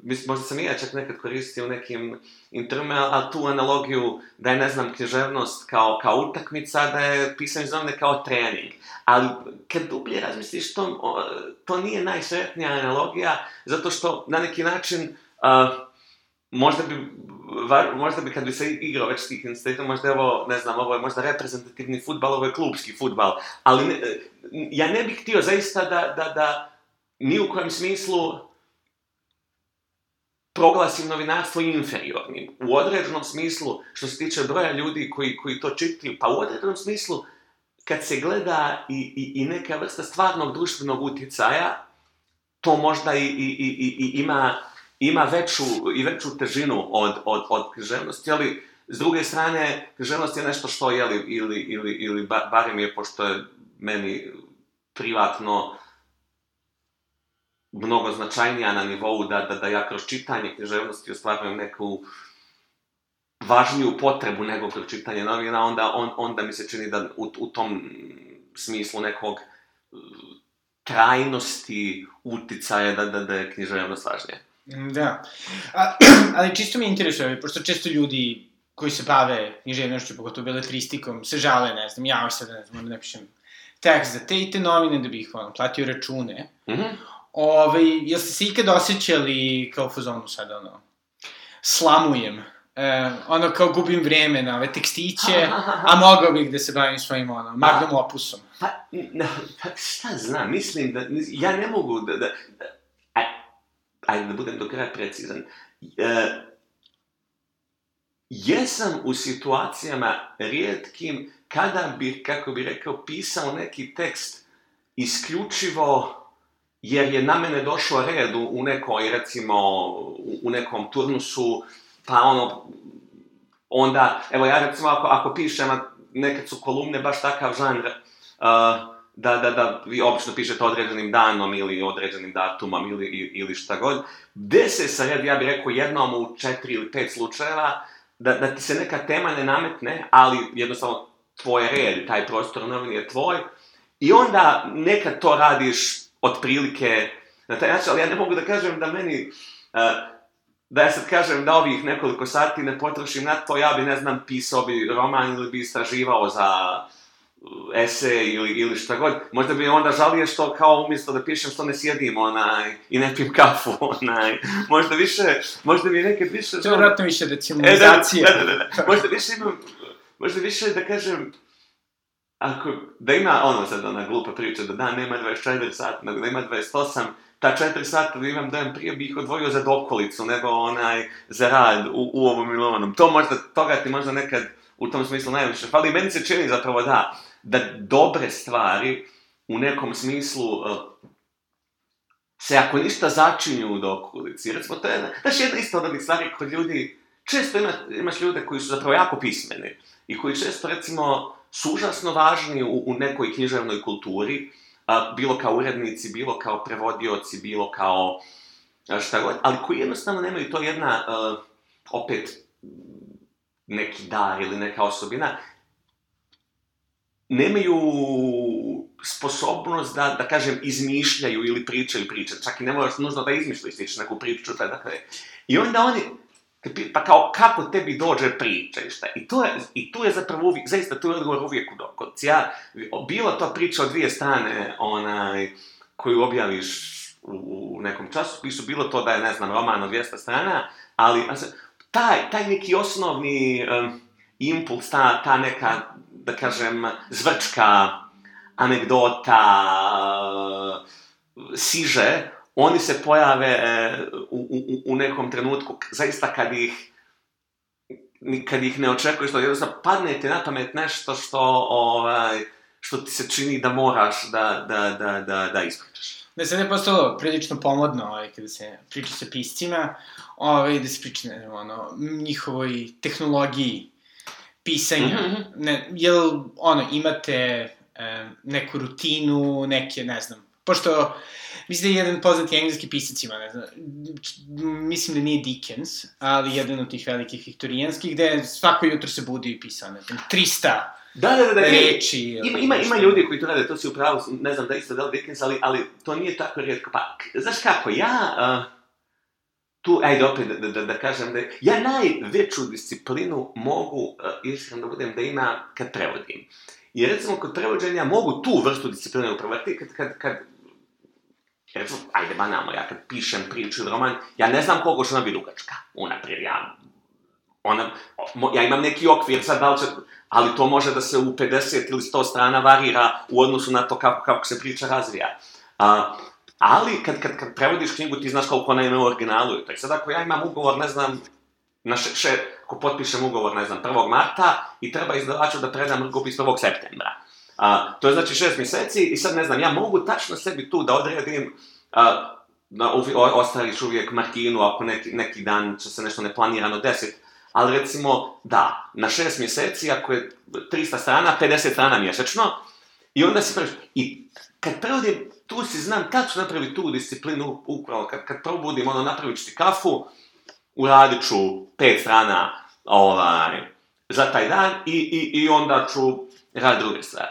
mislim, možda sam i ja čak nekad koristio nekim intervima, a tu analogiju da je, ne znam, književnost kao, kao utakmica, da je pisanje znovne kao trening. Ali kad dublje razmisliš, to, to nije najsretnija analogija, zato što na neki način uh, možda bi var, možda bi kad bi se igrao već tih instituta, možda je ovo, ne znam, ovo je možda reprezentativni futbal, ovo je klubski futbal, ali ne, ja ne bih htio zaista da, da, da ni u kojem smislu proglasim novinarstvo inferiornim. U određenom smislu, što se tiče broja ljudi koji, koji to čitaju, pa u određenom smislu, kad se gleda i, i, i neka vrsta stvarnog društvenog uticaja, to možda i, i i, ima, ima veću, i veću težinu od, od, od književnosti, ali s druge strane, književnost je nešto što, je, ili, ili, ili barem je, pošto je meni privatno mnogo značajnija na nivou da, da, da ja kroz čitanje književnosti ostvarujem neku važniju potrebu nego kroz čitanje novina, onda, on, onda mi se čini da u, u tom smislu nekog e, trajnosti uticaja da, da, da je književnost važnija. Da. A, ali čisto mi interesuje, pošto često ljudi koji se bave književnošću, pogotovo beletristikom, se žale, ne znam, ja sad, ne znam, napišem tekst za te i te novine da bih, ono, platio račune. Mhm. Mm Ove, ovaj, jel ste se ikad osjećali kao fuzonu sad, ono, slamujem, e, ono kao gubim vreme na ove tekstiće, a mogao bih da se bavim svojim, ono, magnum opusom. Pa, na, pa šta znam, mislim da, ja ne mogu da, da, aj, aj, da budem do kraja precizan. E, jesam u situacijama rijetkim kada bi, kako bi rekao, pisao neki tekst isključivo jer je na mene došao red u, u nekoj, recimo, u, u nekom turnusu, pa ono, onda, evo ja recimo ako, ako pišem, nekad su kolumne baš takav žanr, uh, da, da, da, vi obično pišete određenim danom ili određenim datumom ili, ili šta god, gde se sred, ja bih rekao, jednom u četiri ili pet slučajeva, da, da ti se neka tema ne nametne, ali jednostavno tvoj red, taj prostor u novini je tvoj, i onda nekad to radiš otprilike na taj način, ali ja ne mogu da kažem da meni, uh, da ja sad kažem da ovih nekoliko sati ne potrošim na to, ja bi, ne znam, pisao bi roman ili bi istraživao za eh, ese ili, ili šta god, možda bi onda žalio što kao umjesto da pišem što ne sjedim onaj i ne pijem kafu onaj, možda više, možda bi neke više... To je vratno više racionalizacije. E, da, da, da, da, da, možda više imam, možda više da kažem ako, da ima ono sad ona glupa priča, da da, nema 24 sata, nego da ima 28, ta 4 sata da imam dan prije bih odvojio za dokolicu, nego onaj, za rad u, u ovom ili To možda, toga ti možda nekad u tom smislu najviše fali. Meni se čini zapravo da, da dobre stvari u nekom smislu e, se ako ništa začinju u dokolici. Recimo, to je, znaš, jedna isto od onih stvari kod ljudi, često ima, imaš ljude koji su zapravo jako pismeni i koji često, recimo, su užasno važni u, u nekoj književnoj kulturi, a, bilo kao urednici, bilo kao prevodioci, bilo kao a, šta god, ali koji jednostavno nemaju to jedna, a, opet, neki dar ili neka osobina, nemaju sposobnost da, da kažem, izmišljaju ili pričaju priče. Čak i ne moraš nužno da izmišljaš, ti neku priču, tada dakle. I onda oni, Te, pa kao, kako tebi dođe priča i šta? I, to je, i tu je zapravo uvijek, zaista tu je odgovor uvijek u kod ja, bila to priča od dvije strane, onaj, koju objaviš u, u nekom časopisu, bilo to da je, ne znam, roman od 200 strana, ali taj, taj neki osnovni um, impuls, ta, ta neka, da kažem, zvrčka, anegdota, uh, siže, oni se pojave e, u, u, u nekom trenutku, zaista kad ih kad ih ne očekuješ, to jednostavno padne ti na pamet nešto što, ovaj, što ti se čini da moraš da, da, da, da, da ispričaš. Da se ne postalo prilično pomodno, ovaj, kada se priča sa piscima, ovaj, da se priča, ne ono, njihovoj tehnologiji pisanja. Mm -hmm. ne, jel, ono, imate e, neku rutinu, neke, ne znam, pošto Mislim da je jedan poznati engleski pisac ima, ne znam, mislim da nije Dickens, ali jedan od tih velikih viktorijanskih, gde svako jutro se budi i pisao, ne znam, 300 Da, da, da, da, reči. Ima, ima, ima ljudi koji to rade, to si upravo, ne znam da isto da li Dickens, ali, ali to nije tako rijetko. Pa, znaš kako, ja... Uh, tu, ajde opet da, da, da kažem da ja najveću disciplinu mogu, uh, iskreno da budem, da ima kad prevodim. Jer recimo kod prevođenja mogu tu vrstu discipline upravati kad, kad, kad recimo, ajde banalno, ja kad pišem priču ili roman, ja ne znam koliko će ona biti dugačka, unaprijed, ja ona, ja imam neki okvir sad da li će, ali to može da se u 50 ili 100 strana varira u odnosu na to kako, kako se priča razvija. A, ali kad, kad, kad prevodiš knjigu ti znaš koliko ona ima u originalu. Tako sad ako ja imam ugovor, ne znam, na še, še, ako potpišem ugovor, ne znam, 1. marta i treba izdavaču da predam rukopis 1. septembra. A, to je znači šest mjeseci i sad ne znam, ja mogu tačno sebi tu da odredim a, da u, o, ostaviš uvijek marginu ako neki, neki dan će se nešto neplanirano desiti, ali recimo da, na šest mjeseci ako je 300 strana, 50 strana mjesečno i onda se prvi, i kad prevodim, tu si znam tačno napraviti tu disciplinu upravo, kad, kad probudim, ono, napravit ti kafu, uradit ću pet strana ovaj, za taj dan i, i, i onda ću raditi druge stvari.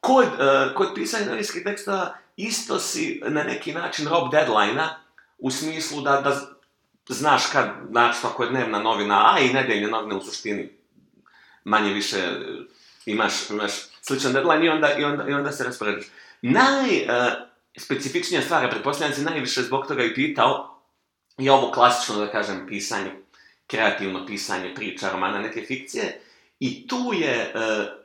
Kod, e, kod pisanja novinskih teksta isto si na neki način rob deadline u smislu da, da znaš kad, znači ako je dnevna novina, a i nedeljne novine u suštini manje više e, imaš, imaš sličan deadline i onda, i onda, i onda se rasporediš. Naj, uh, specifičnija stvar, pretpostavljam da se najviše zbog toga i pitao, je ovo klasično, da kažem, pisanje, kreativno pisanje priča, romana, neke fikcije, i tu je uh,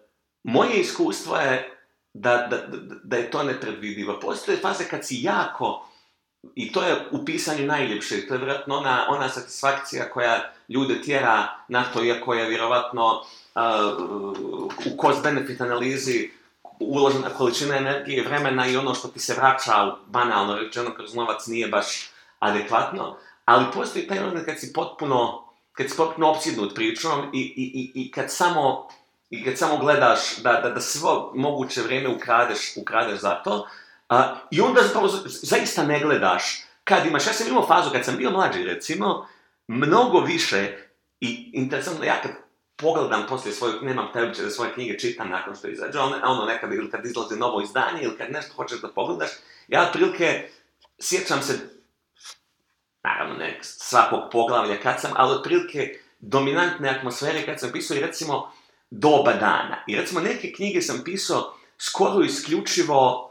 moje iskustvo je da, da, da da je to nepredvidivo. Postoje faze kad si jako, i to je u pisanju najljepše, to je vjerojatno ona, ona satisfakcija koja ljude tjera na to, iako je vjerojatno uh, u cost-benefit analizi uložena količina energije, vremena i ono što ti se vraća, banalno rečeno, kroz novac nije baš adekvatno, ali postoji taj moment kad si potpuno, kad si potpuno opsjednut pričom i, i, i, i kad samo i kad samo gledaš da, da, da svo moguće vreme ukradeš, ukradeš za to, a, i onda zapravo zaista ne gledaš kad imaš, ja sam imao fazu kad sam bio mlađi recimo, mnogo više i interesantno, ja kad pogledam poslije svoju, nemam taj običaj da svoje knjige čitam nakon što izađe, ono, ono nekad ili kad izlazi novo izdanje ili kad nešto hoćeš da pogledaš, ja otprilike sjećam se, naravno ne svakog poglavlja kad sam, ali otprilike dominantne atmosfere kad sam pisao i recimo doba dana. I recimo neke knjige sam pisao skoro isključivo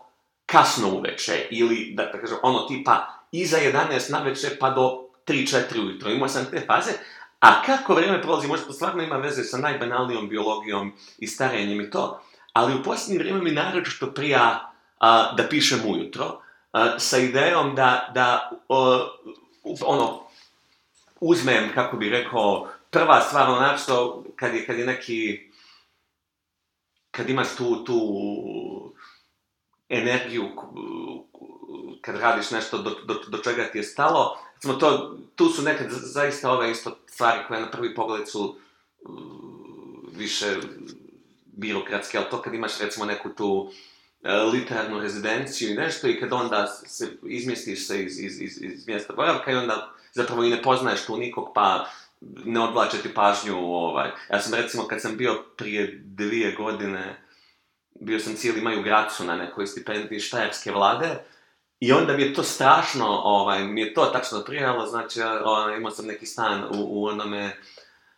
kasno uveče ili da, da kažem ono tipa iza 11 na večer pa do 3-4 ujutro. Imao sam te faze, a kako vreme prolazi, možda stvarno ima veze sa najbanalnijom biologijom i starenjem i to, ali u posljednje vreme mi što prija a, da pišem ujutro, a, sa idejom da, da a, ono, uzmem, kako bi rekao, prva stvar, ono, kad je, kad je neki kad imaš tu, tu energiju, kad radiš nešto do, do, do čega ti je stalo, recimo to, tu su nekad zaista ove isto stvari koje na prvi pogled su mm, više birokratske, ali to kad imaš recimo neku tu e, literarnu rezidenciju i nešto i kad onda se izmjestiš se iz, iz, iz, iz mjesta boravka i onda zapravo i ne poznaješ tu nikog, pa uh, ne odvlačiti pažnju ovaj. Ja sam recimo kad sam bio prije dvije godine bio sam cijeli maj u Gracu na nekoj stipendiji štajerske vlade i onda mi je to strašno, ovaj, mi je to tačno prijalo, znači ovaj, imao sam neki stan u, u onome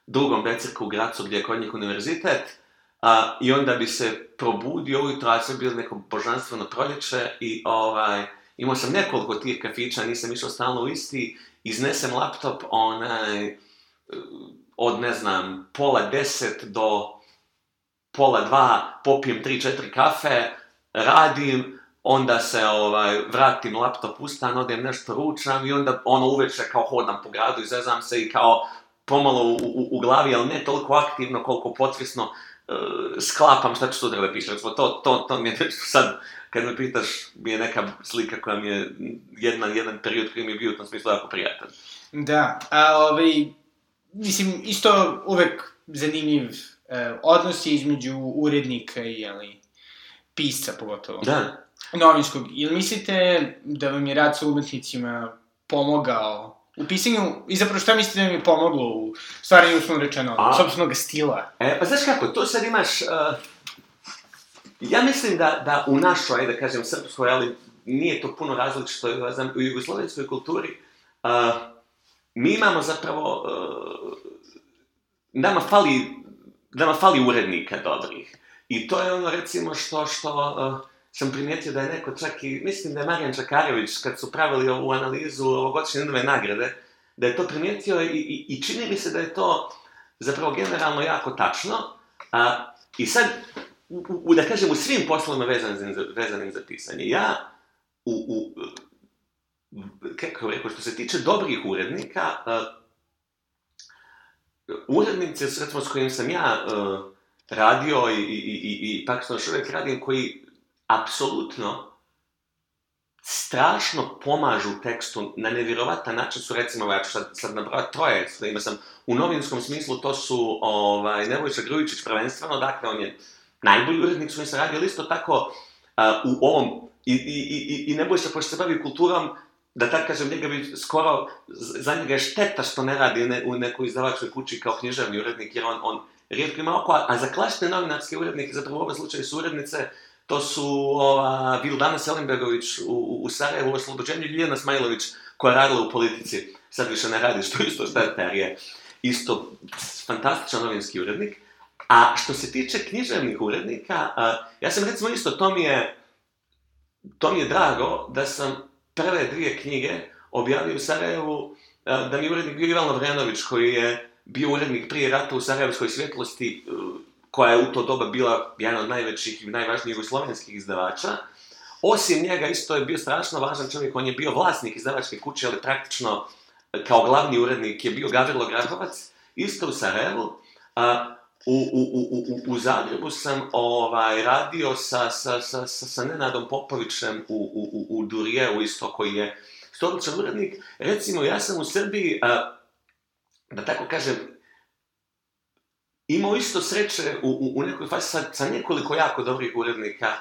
drugom becirku u Gracu gdje je kod njih univerzitet a, i onda bi se probudio ujutro, a sve bilo neko božanstveno proljeće i ovaj, imao sam nekoliko tih kafića, nisam išao stalno u isti, iznesem laptop, onaj, od, ne znam, pola deset do pola dva, popijem tri, četiri kafe, radim, onda se ovaj, vratim laptop u stan, odem nešto ručam i onda ono uveče kao hodam po gradu izvezam se i kao pomalo u, u, u glavi, ali ne toliko aktivno koliko potvisno uh, e, sklapam šta ću sutra da pišem. Recimo, to, to, to mi je nešto sad, kad me pitaš, mi je neka slika koja mi je jedan, jedan period koji mi je bio u tom smislu jako prijatan. Da, a ovaj, mislim, isto uvek zanimljiv e, odnos je između urednika i, ali, pisca pogotovo. Da. Novinskog. Ili mislite da vam je rad sa umetnicima pomogao u pisanju, i zapravo šta mislite da mi je pomoglo u stvaranju, uslovno rečeno, A... sobstvenog stila? E, pa znaš kako, to sad imaš... Uh, ja mislim da, da u našoj, da kažem, srpskoj, ali nije to puno različito, ja znam, u jugoslovenskoj kulturi, uh, mi imamo zapravo, eh, nama fali, nama fali urednika dobrih. I to je ono recimo što, što eh, sam primijetio da je neko čak i, mislim da je Marijan Čakarević kad su pravili ovu analizu ovogodišnje nove nagrade, da je to primijetio i, i, i čini mi se da je to zapravo generalno jako tačno. A, I sad, u, u, da kažem, u svim poslovima vezan, vezanim za pisanje, ja u, u, kako bih rekao, što se tiče dobrih urednika, uh, urednici, recimo, s kojim sam ja uh, radio i, i, i, i praktično što uvijek radim, koji apsolutno strašno pomažu tekstu na nevjerovatan način su recimo, ja ću sad, sad nabrati troje, ima sam u novinskom smislu to su ovaj, Nebojša Grujičić prvenstveno, dakle on je najbolji urednik s kojim sam radio, ali isto tako uh, u ovom i, i, i, i Nebojša pošto se bavi kulturom da tako kažem, njega bi skoro, za njega je šteta što ne radi ne, u nekoj izdavačkoj kući kao književni urednik, jer on, on rijetko ima oko, a, a za klasične novinarske urednike, zapravo u ovom slučaju su urednice, to su ova, Vildana Selimbergović u, u, u Sarajevu, u Oslobođenju, Ljiljana Smajlović, koja je radila u politici, sad više ne radi, što isto štarter je isto fantastičan novinski urednik. A što se tiče književnih urednika, a, ja sam recimo isto, to mi je, to mi je drago da sam prve dvije knjige objavio u Sarajevu, da mi je urednik bio Ivan Lavrenović, koji je bio urednik prije rata u Sarajevskoj svjetlosti, e, koja je u to doba bila jedan od najvećih i najvažnijih jugoslovenskih izdavača. Osim njega isto je bio strašno važan čovjek, on je bio vlasnik izdavačke kuće, ali praktično e, kao glavni urednik je bio Gavrilo Grahovac, isto u Sarajevu. A, u, u, u, u Zagrebu sam ovaj, radio sa, sa, sa, sa Nenadom Popovićem u, u, u, u Durijeu isto koji je stoličan urednik. Recimo, ja sam u Srbiji, a, da tako kažem, imao isto sreće u, u, u nekoj fazi sa, sa nekoliko jako dobrih urednika.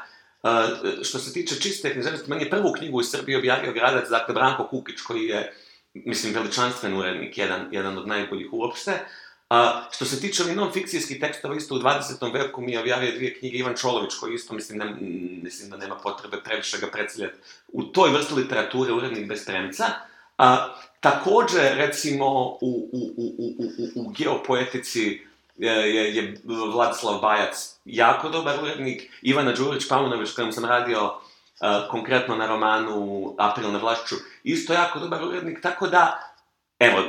A, što se tiče čiste književnosti, meni je prvu knjigu u Srbiji objavio gradac, dakle Branko Kukić, koji je, mislim, veličanstven urednik, jedan, jedan od najboljih uopšte. Uh, A, što se tiče ali non-fikcijskih tekstova, isto u 20. veku mi je objavio dvije knjige Ivan Čolović, koji isto, mislim, ne, da, mm, mislim da nema potrebe previše ga predstavljati u toj vrsti literature Urednik bez premca. A, takođe, recimo, u, u, u, u, u, u geopoetici e, je, je Vladislav Bajac jako dobar urednik, Ivana Đurić-Paunović, kojom sam radio Uh, konkretno na romanu April na vlašću, isto jako dobar urednik, tako da, evo,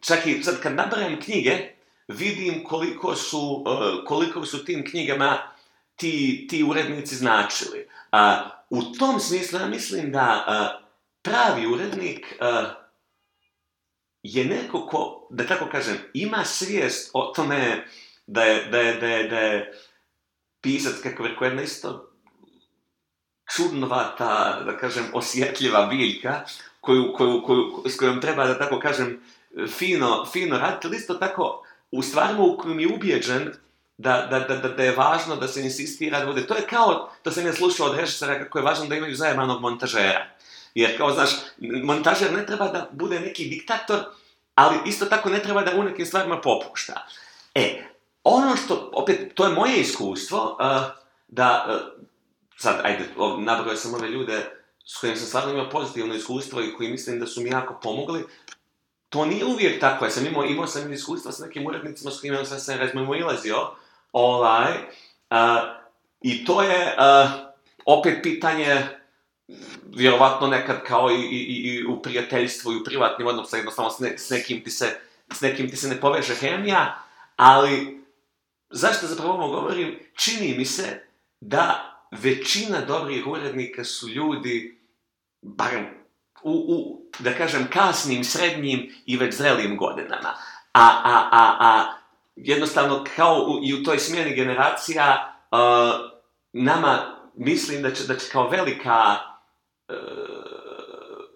čak i sad kad nabrajem knjige, vidim koliko su, eh, koliko su tim knjigama ti, ti urednici značili. A, u tom smislu ja mislim da a, eh, pravi urednik a, eh, je neko ko, da tako kažem, ima svijest o tome da je, da je, da je, da je pisac, kako rekao, jedna isto čudnovata, da kažem, osjetljiva biljka koju, koju, koju, s kojom treba, da tako kažem, fino, fino raditi, ali isto tako u stvarima u kojim je ubijeđen da, da, da, da, da je važno da se insistira da bude. To je kao, to da sam ja slušao od režisera kako je važno da imaju zajebanog montažera. Jer kao, znaš, montažer ne treba da bude neki diktator, ali isto tako ne treba da u nekim stvarima popušta. E, ono što, opet, to je moje iskustvo, uh, da, uh, sad, ajde, nabrojao sam ove ljude s kojim sam stvarno imao pozitivno iskustvo i koji mislim da su mi jako pomogli, to nije uvijek tako. Ja sam imao, imao sam iskustva sa nekim urednicima s kojima sam se razmimoilazio. Ovaj, uh, I to je uh, opet pitanje vjerovatno nekad kao i, i, i u prijateljstvu i u privatnim odnosima, jednostavno s, ne, s, nekim ti se, s nekim ti se ne poveže hemija, ali zašto zapravo ovo govorim? Čini mi se da većina dobrih urednika su ljudi, barem u, u, da kažem, kasnim, srednjim i već zrelim godinama. A, a, a, a jednostavno, kao u, i u toj smjeni generacija, uh, nama, mislim da će, da će kao velika, uh,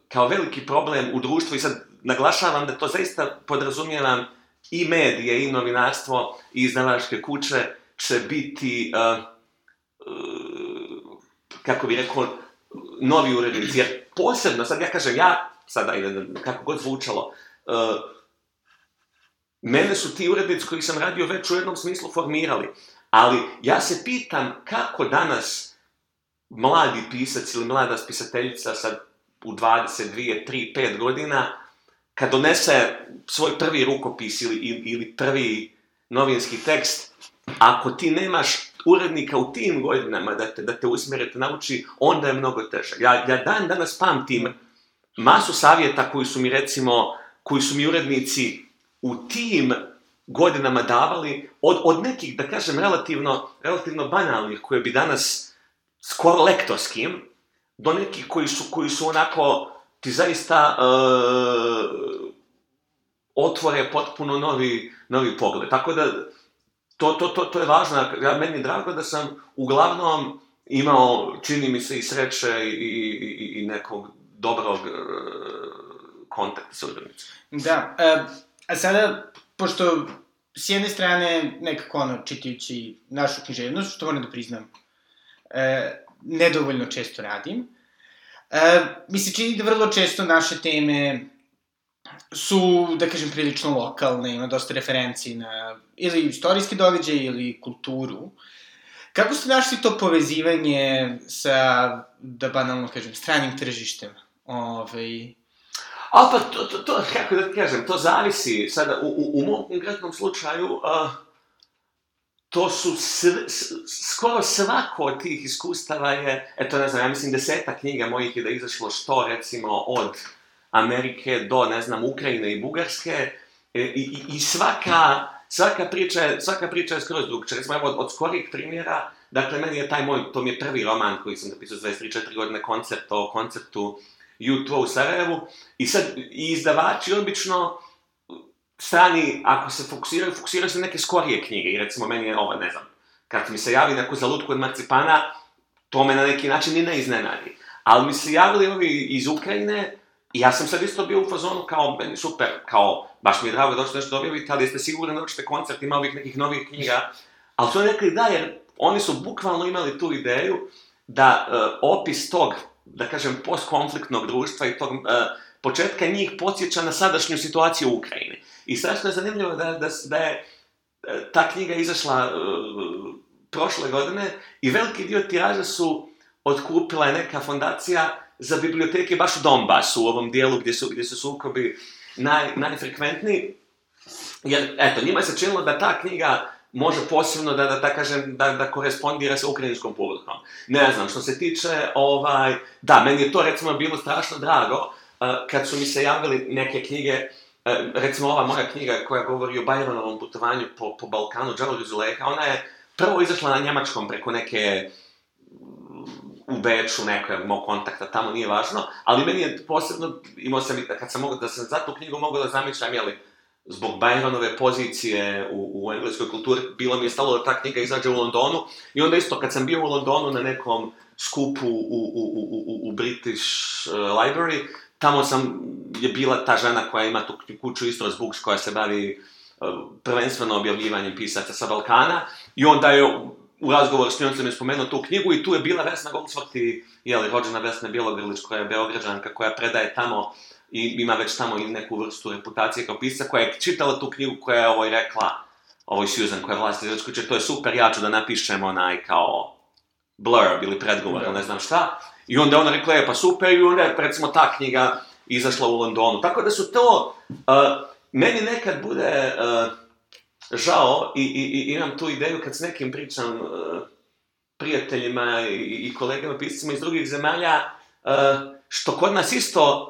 kao veliki problem u društvu, i sad naglašavam da to zaista podrazumijevam i medije, i novinarstvo, i izdavačke kuće, će biti, uh, uh, kako bi rekao, novi urednici, jer posebno, sad ja kažem, ja, sada, kako god zvučalo, uh, mene su ti urednici koji sam radio već u jednom smislu formirali. Ali ja se pitam kako danas mladi pisac ili mlada spisateljica sad u 22, 3, 5 godina, kad donese svoj prvi rukopis ili, ili prvi novinski tekst, Ako ti nemaš urednika u tim godinama da te, da te usmjere, da te nauči, onda je mnogo teže. Ja, ja dan danas pamtim masu savjeta koji su mi recimo, koji su mi urednici u tim godinama davali, od, od nekih, da kažem, relativno, relativno banalnih, koje bi danas skoro lektorskim, do nekih koji su, koji su onako, ti zaista uh, otvore potpuno novi, novi pogled. Tako da, to, to, to, to je važno. Ja, meni je drago da sam uglavnom imao, čini mi se, i sreće i, i, i nekog dobrog e, kontakta sa udobnicom. Da. E, a sada, pošto s jedne strane, nekako ono, čitajući našu književnost, što moram da priznam, e, nedovoljno često radim, e, mi se čini da vrlo često naše teme su, da kažem, prilično lokalne, ima dosta referenci na ili istorijski događaj ili kulturu. Kako ste našli to povezivanje sa, da banalno kažem, stranim tržištem? Ove, ovaj, A pa to, to, to, kako da kažem, to zavisi sada, u, u, u mom konkretnom slučaju, a, to su sv, s, skoro svako od tih iskustava je, eto ne znam, ja mislim deseta knjiga mojih je da izašlo što recimo od Amerike do, ne znam, Ukrajine i Bugarske e, i, i, i svaka, svaka, priča svaka priča je skroz drugčija. Recimo, evo, od, od skorijeg primjera, dakle, meni je taj moj, to mi je prvi roman koji sam napisao 23-4 godine, koncept o konceptu U2 u Sarajevu, i sad, i izdavači obično, strani, ako se fokusiraju, fokusiraju se na neke skorije knjige, i recimo, meni je ova, ne znam, kad mi se javi neko za lutku od marcipana, to me na neki način i ne iznenadi. Ali mi se javili ovi iz Ukrajine, I ja sam sad isto bio u fazonu kao, meni super, kao, baš mi je drago da hoćete nešto da objaviti, ali jeste sigurni da hoćete koncert, ima ovih nekih novih knjiga. Ali su oni rekli da, jer oni su bukvalno imali tu ideju da uh, opis tog, da kažem, postkonfliktnog društva i tog uh, početka njih podsjeća na sadašnju situaciju u Ukrajini. I sad što je zanimljivo da, da, da je eh, ta knjiga izašla uh, prošle godine i veliki dio tiraža su otkupila je neka fondacija za biblioteke baš u Donbasu, u ovom dijelu gdje su, gdje su sukobi naj, najfrekventniji, jer, eto, njima se činilo da ta knjiga može posebno da, da, da kažem, da, da korespondira sa ukrajinskom publikom. Ne znam, što se tiče, ovaj, da, meni je to recimo bilo strašno drago, uh, kad su mi se javili neke knjige, uh, recimo ova moja knjiga koja govori o Bajronovom putovanju po, po Balkanu, Džavoru Zuleka, ona je prvo izašla na njemačkom preko neke uh, u Beču neko mog kontakta tamo, nije važno, ali meni je posebno, imao sam, kad sam mogao, da sam za tu knjigu mogao da zamišljam, jeli, zbog Byronove pozicije u, u engleskoj kulturi, bilo mi je stalo da ta knjiga izađe u Londonu, i onda isto, kad sam bio u Londonu na nekom skupu u, u, u, u, u British uh, Library, tamo sam, je bila ta žena koja ima tu kuću isto Books, koja se bavi uh, prvenstveno objavljivanjem pisaca sa Balkana i onda je u razgovoru s njom sam je spomenuo tu knjigu i tu je bila Vesna Goldsvart i, jeli, rođena Vesna Bjelogrlić koja je beograđanka, koja predaje tamo i ima već tamo i neku vrstu reputacije kao pisca, koja je čitala tu knjigu koja je ovoj rekla, ovoj Susan koja je vlasti izračkuće, to je super, ja ću da napišem onaj kao blurb ili predgovor, ne znam šta. I onda ona rekla, je pa super, i onda je recimo ta knjiga izašla u Londonu. Tako da su to, uh, meni nekad bude, uh, žao i, i, i imam tu ideju kad s nekim pričam e, prijateljima i, i kolegama piscima iz drugih zemalja, e, što kod nas isto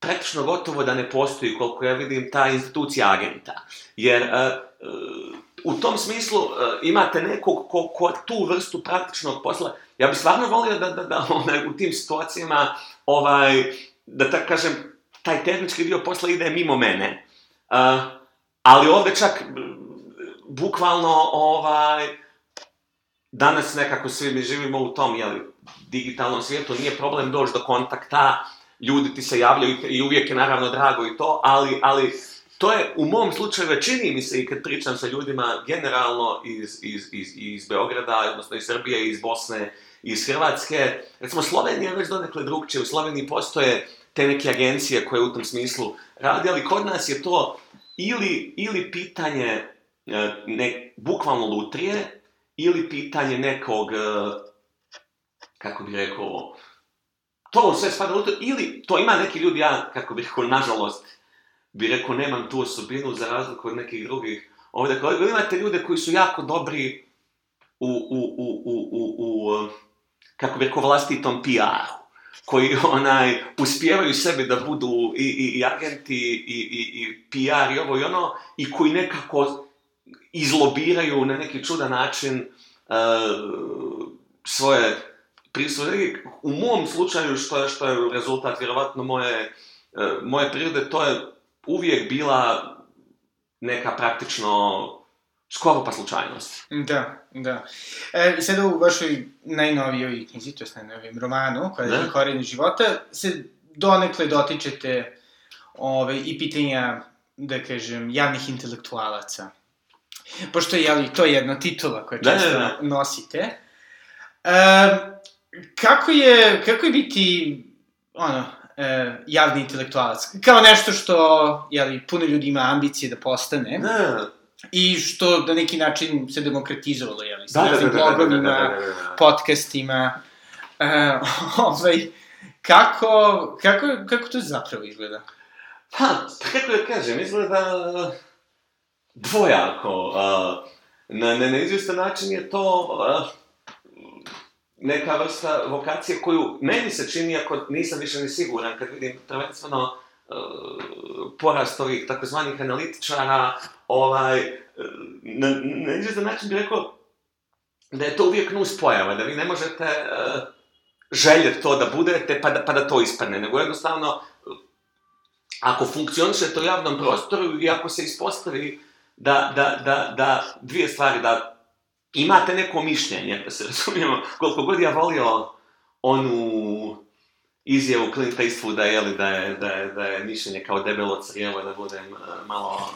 praktično gotovo da ne postoji, koliko ja vidim, ta institucija agenta. Jer e, u tom smislu imate nekog ko, ko tu vrstu praktičnog posla, ja bih stvarno volio da, da, da onaj, u tim situacijama, ovaj, da tako kažem, taj tehnički dio posla ide mimo mene. Uh, Ali ovde čak, bukvalno, ovaj, danas nekako svi mi živimo u tom, jeli, digitalnom svijetu, nije problem doći do kontakta, ljudi ti se javljaju i uvijek je naravno drago i to, ali, ali to je u mom slučaju, većini mi se i kad pričam sa ljudima generalno iz, iz, iz, iz Beograda, odnosno iz Srbije, iz Bosne, iz Hrvatske, recimo Slovenija je već donekle drugčije, u Sloveniji postoje te neke agencije koje u tom smislu radi, ali kod nas je to ili, ili pitanje e, ne, bukvalno lutrije, ili pitanje nekog, e, kako bih rekao, to sve spada lutrije, ili to ima neki ljudi, ja, kako bih rekao, nažalost, bih rekao, nemam tu osobinu za razliku od nekih drugih ovde kolega. Imate ljude koji su jako dobri u, u, u, u, u, u kako bih rekao, vlastitom PR-u koji onaj, uspijevaju sebe da budu i, i, i agenti i, i, i PR i ovo i ono, i koji nekako izlobiraju na neki čudan način uh, svoje prisutne. Znači, u mom slučaju, što je, što je rezultat vjerovatno moje, uh, moje prirode, to je uvijek bila neka praktično skoro pa slučajnost. Da, da. E, sad u vašoj najnovijoj knjizi, to je najnovijem romanu, koja je da. Korenje života, se donekle dotičete ove, ovaj, i pitanja, da kažem, javnih intelektualaca. Pošto je, ali, to je jedna titula koja često da, da, da. nosite. E, kako, je, kako je biti, ono, e, javni intelektualac? Kao nešto što, jeli, puno ljudi ima ambicije da postane. Da, da I što na neki način se demokratizovalo, jel? Da, da, da, da, da, da, da, podcastima. Uh, ovaj, kako, kako, kako to zapravo izgleda? Pa, kako da kažem, izgleda dvojako. Uh, na, na, na izvjestan način je to neka vrsta vokacije koju meni se čini, ako nisam više ni siguran, kad vidim prvenstveno uh, porast ovih takozvanih analitičara, ovaj, na, na izvestan način bih rekao da je to uvijek nus pojava, da vi ne možete uh, e, željeti to da budete pa da, pa da to ispadne, nego jednostavno ako funkcioniše to u javnom prostoru i ako se ispostavi da, da, da, da dvije stvari, da imate neko mišljenje, da se razumijemo, koliko god ja volio onu izjavu Clint Eastwooda, jeli, da je, da je, da je mišljenje kao debelo crijevo, da budem e, malo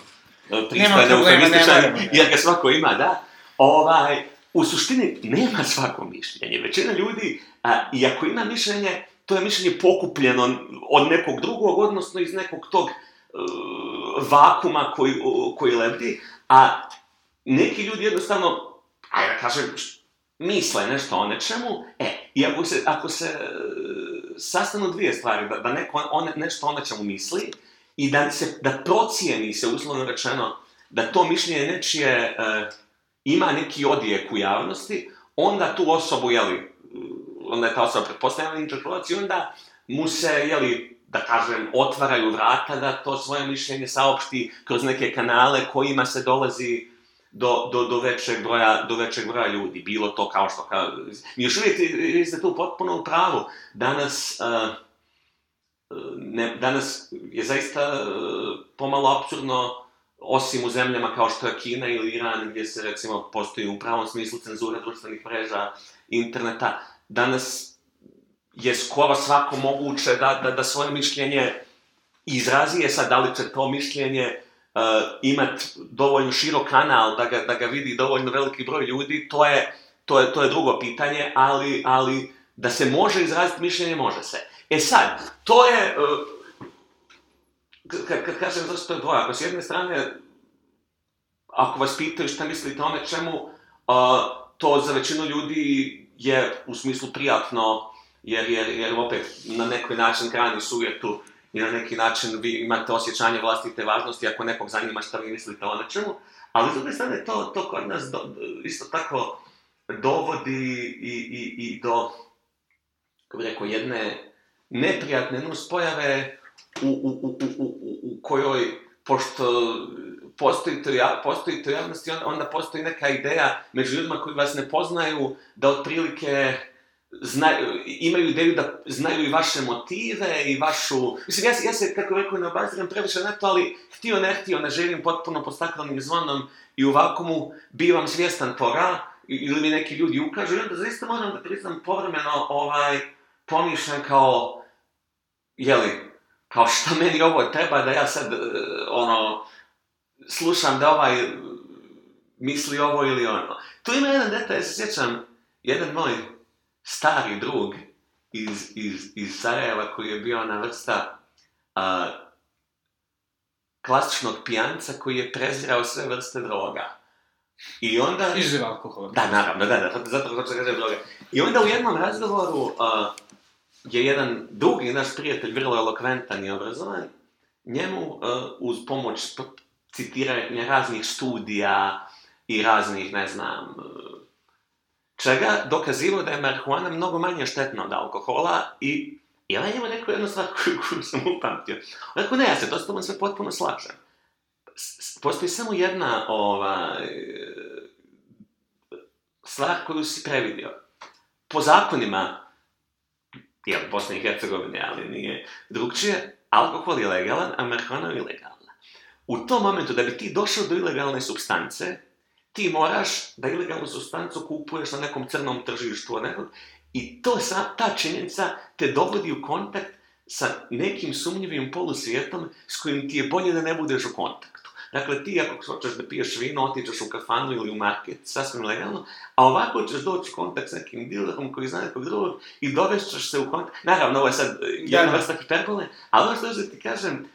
neutralističan, jer ga svako ima, da. Ovaj, u suštini nema svako mišljenje. Većina ljudi, a, i ako ima mišljenje, to je mišljenje pokupljeno od nekog drugog, odnosno iz nekog tog uh, vakuma koji, uh, koji lebdi, a neki ljudi jednostavno, ajde da kažem, misle nešto o nečemu, e, i ako se, ako se uh, sastanu dvije stvari, da, da neko on, nešto o nečemu misli, i da, se, da procijeni se, uslovno rečeno, da to mišljenje nečije e, ima neki odijek u javnosti, onda tu osobu, jeli, e, onda je ta osoba pretpostavljena da interpelacija, onda mu se, jeli, da kažem, otvaraju vrata da to svoje mišljenje saopšti kroz neke kanale kojima se dolazi do, do, do, većeg, broja, do većeg broja ljudi. Bilo to kao što... Kao, još uvijek vi ste tu potpuno u pravu. Danas... Uh, ne, danas je zaista e, pomalo absurdno, osim u zemljama kao što je Kina ili Iran, gdje se recimo postoji u pravom smislu cenzura društvenih mreža, interneta, danas je skoro svako moguće da, da, da svoje mišljenje izrazi, je sad da li će to mišljenje uh, imat dovoljno širok kanal, da ga, da ga vidi dovoljno veliki broj ljudi, to je, to je, to je drugo pitanje, ali, ali da se može izraziti mišljenje, može se. E sad, to je, kad, e, kad kažem zašto je dvoja, pa s jedne strane, ako vas pitaju šta mislite o nečemu, to za većinu ljudi je u smislu prijatno, jer, jer, jer opet na neki način hrani sujetu i na neki način vi imate osjećanje vlastite važnosti ako nekog zanima šta vi mislite o nečemu, ali s druge strane to, to kod nas do, isto tako dovodi i, i, i do, kako bi rekao, jedne neprijatne nuspojave u, u, u, u, u, u kojoj, pošto postoji to, ja, postoji to javnost i onda, onda postoji neka ideja među ljudima koji vas ne poznaju da otprilike znaju, imaju ideju da znaju i vaše motive i vašu... Mislim, ja, se, ja se, kako rekao, ne obaziram previše na to, ali htio ne htio, ne želim potpuno pod staklenim zvonom i u vakumu bivam svjestan toga ili mi neki ljudi ukažu i onda zaista moram da priznam povremeno ovaj, pomišljam kao jeli, kao šta meni ovo treba da ja sad, e, ono, slušam da ovaj misli ovo ili ono. Tu ima jedan detalj, ja se sjećam, jedan moj stari drug iz, iz, iz Sarajeva koji je bio na vrsta a, klasičnog pijanca koji je prezirao sve vrste droga. I onda... Izuzev alkohola. Da, naravno, da, da, zato hoću da kažem droga. I onda u jednom razgovoru a, je jedan drugi naš prijatelj, vrlo elokventan i obrazovan, njemu e, uz pomoć citiranja raznih studija i raznih, ne znam, e, čega, dokazivo da je marihuana mnogo manje štetna od alkohola i i ovaj njemu rekao jednu stvar koju, koju sam upamtio. On rekao, ne, ja se to s tobom sve potpuno slažem. Postoji samo jedna ova, stvar koju si previdio. Po zakonima jel, Bosne i Hercegovine, ali nije drugčije, alkohol je legalan, a marihuana je ilegalna. U tom momentu, da bi ti došao do ilegalne substance, ti moraš da ilegalnu substancu kupuješ na nekom crnom tržištu, ne? i to sa, ta činjenica te dovodi u kontakt sa nekim sumnjivim polusvijetom s kojim ti je bolje da ne budeš u kontaktu. Dakle, ti ako hoćeš da piješ vino, otičeš u kafanu ili u market, sasvim legalno, a ovako ćeš doći u kontakt sa nekim dilerom koji zna nekog drugog i dovešćeš se u kontakt. Naravno, ovo je sad jedna da, da. vrsta hiperbole, ali ono što da ti kažem,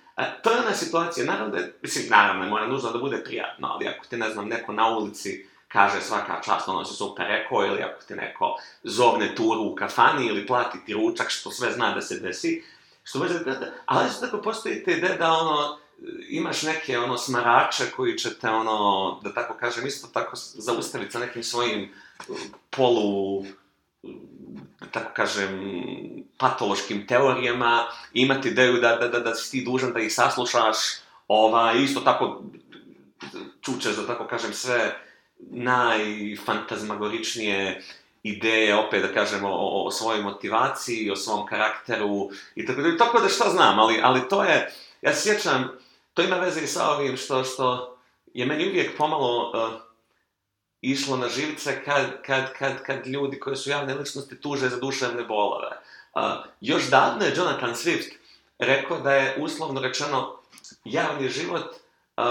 to je ona situacija, naravno da je, mislim, naravno, mora nužno da bude prijatno, ali ako ti, ne znam, neko na ulici kaže svaka čast, ono si super rekao, ili ako ti neko zovne turu u kafani ili plati ti ručak, što sve zna da se desi, što može da gleda, ali isto tako postoji te ide da ono, imaš neke ono smarače koji će te ono, da tako kažem, isto tako zaustaviti sa nekim svojim polu da tako kažem, patološkim teorijama, imati ideju da, da, da, da si ti dužan da ih saslušaš, ova, isto tako čučeš, da tako kažem, sve najfantazmagoričnije ideje, opet da kažemo, o, o svojoj motivaciji, o svom karakteru i tako da, tako da šta znam, ali, ali to je, ja se sjećam, to ima veze i sa ovim što, što je meni uvijek pomalo uh, išlo na živce kad, kad, kad, kad ljudi koji su javne ličnosti tuže za duševne bolove. Uh, još davno je Jonathan Swift rekao da je uslovno rečeno javni život, uh,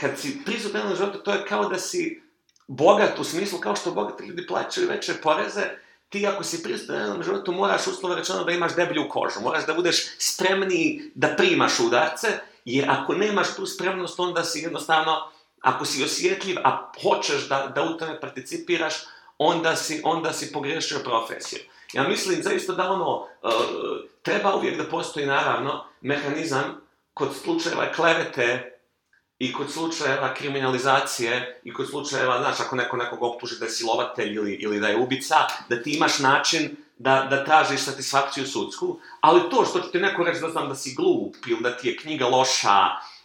kad si prisutno na životu, to je kao da si bogat u smislu kao što bogati ljudi plaćaju veće poreze, ti ako si prisutan na životu moraš uslovno rečeno da imaš deblju kožu, moraš da budeš spremniji da primaš udarce Jer ako nemaš tu spremnost, onda si jednostavno, ako si osjetljiv, a hoćeš da, da u tome participiraš, onda si, onda si pogrešio profesiju. Ja mislim zaista da ono, uh, treba uvijek da postoji naravno mehanizam kod slučajeva klevete i kod slučajeva kriminalizacije i kod slučajeva, znaš, ako neko nekog optuži da je silovatelj ili, ili da je ubica, da ti imaš način da, da tražiš satisfakciju sudsku, ali to što ti neko reći da znam da si glup ili da ti je knjiga loša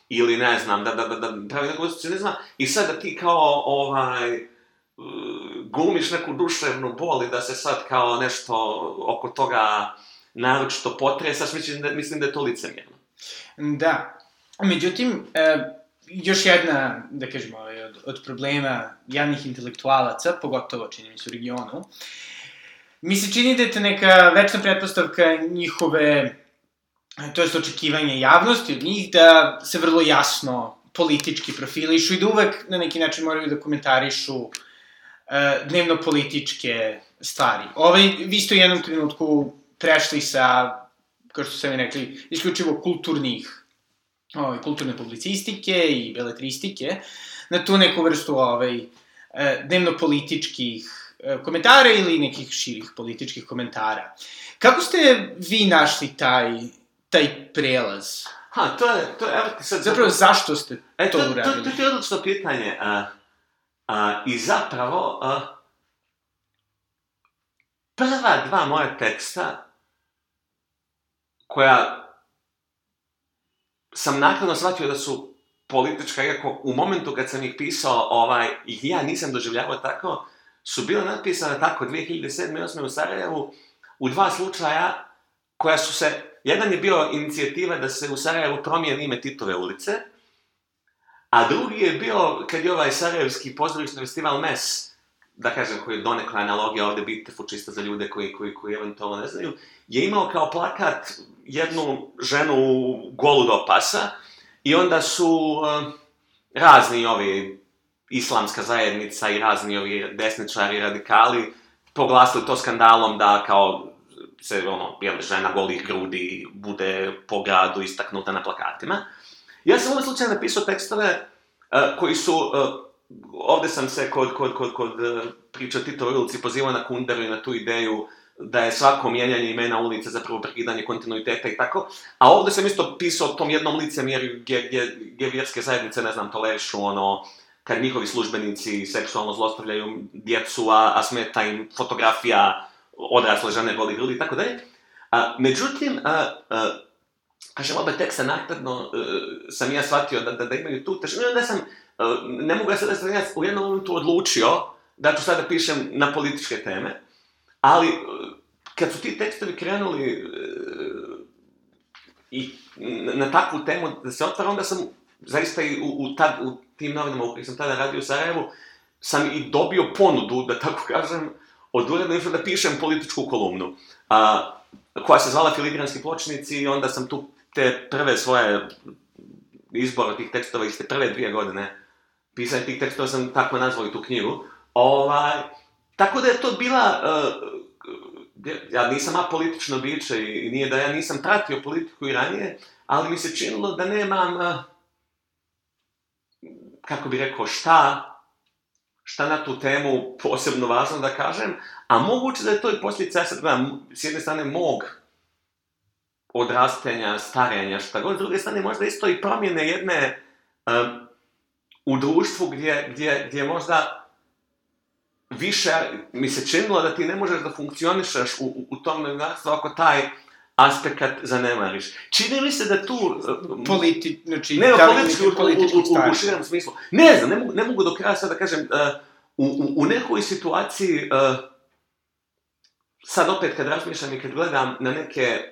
ili ne znam, da, da, da, da pravi ne znam, i sad da ti kao ovaj, gumiš neku duševnu bol i da se sad kao nešto oko toga naročito potresaš, mislim da, mislim da je to licemjerno. Da. Međutim, e, još jedna, da kažemo, od, od problema javnih intelektualaca, pogotovo čini mi se u regionu, mi se čini da je to neka večna pretpostavka njihove, to jest očekivanje javnosti od njih, da se vrlo jasno politički profilišu i da uvek na neki način moraju da komentarišu e, dnevno političke stvari. Ovaj, vi ste u jednom trenutku prešli sa, kao što sam rekli, isključivo kulturnih, ovaj, kulturne publicistike i beletristike, na tu neku vrstu ovaj, e, dnevno političkih E, komentara ili nekih širih političkih komentara. Kako ste vi našli taj, taj prelaz? Ha, to je, to je, evo ti sad... Zapravo, zašto ste e, to, to uradili? To, to, to je odlično pitanje. A, e, a, e, I zapravo, a, prva dva moja teksta, koja sam naknadno shvatio da su politička, iako u momentu kad sam ih pisao, ovaj, ih ja nisam doživljavao tako, su bila napisana tako 2007. i 2008. u Sarajevu u dva slučaja koja su se, jedan je bio inicijativa da se u Sarajevu promijeni ime Titove ulice, a drugi je bio kad je ovaj Sarajevski pozorišni festival MES, da kažem koji je donekla analogija ovde Bitefu čisto za ljude koji, koji, koji eventualno ne znaju, je imao kao plakat jednu ženu golu do pasa i onda su uh, razni ovi islamska zajednica i razni ovi desničari, radikali, poglasili to skandalom da kao se ono, jel, žena golih grudi bude po gradu istaknuta na plakatima. Ja sam u ovom slučaju napisao tekstove uh, koji su, uh, e, ovde sam se kod, kod, kod, kod uh, e, priča Tito Ulici pozivao na Kunderu i na tu ideju da je svako mijenjanje imena ulice zapravo prekidanje kontinuiteta i tako, a ovde sam isto pisao o tom jednom licemjerju gdje, gdje, gdje vjerske zajednice, ne znam, tolerišu ono, uh, kad njihovi službenici seksualno zlostavljaju djecu, a, a smeta im fotografija odrasle žene boli grudi i tako dalje. A, međutim, a, a, kažem, oba ovaj teksta nakladno e, sam ja shvatio da, da, da imaju tu težinu, da sam, e, ne mogu ja sad da sam ja u jednom momentu odlučio da ću sada pišem na političke teme, ali e, kad su ti tekstovi krenuli i na takvu temu da se otvara, onda sam zaista i u, u, tad, u tim novinama u kojih sam tada radio u Sarajevu, sam i dobio ponudu, da tako kažem, od uredno išao da pišem političku kolumnu, a, koja se zvala Filigranski pločnici i onda sam tu te prve svoje izbor tih tekstova iz te prve dvije godine pisanja tih tekstova sam tako nazvao i tu knjigu. Ovaj, tako da je to bila uh, ja nisam apolitično biće i nije da ja nisam pratio politiku i ranije, ali mi se činilo da nemam e, kako bi rekao, šta, šta na tu temu posebno važno da kažem, a moguće da je to i posljedica, sad gledam, s jedne strane mog odrastenja, starenja, šta god, s druge strane možda isto i promjene jedne um, u društvu gdje, gdje, gdje možda više mi se činilo da ti ne možeš da funkcionišeš u, u, u tom novinarstvu ako taj aspekat zanemariš. Čini li se da tu... Eh, Politi, znači, ne, da politički, u, u, u, u širem smislu. Ne znam, ne mogu, ne mogu do kraja sad da kažem, uh, u, u, u nekoj situaciji, uh, sad opet kad razmišljam i kad gledam na neke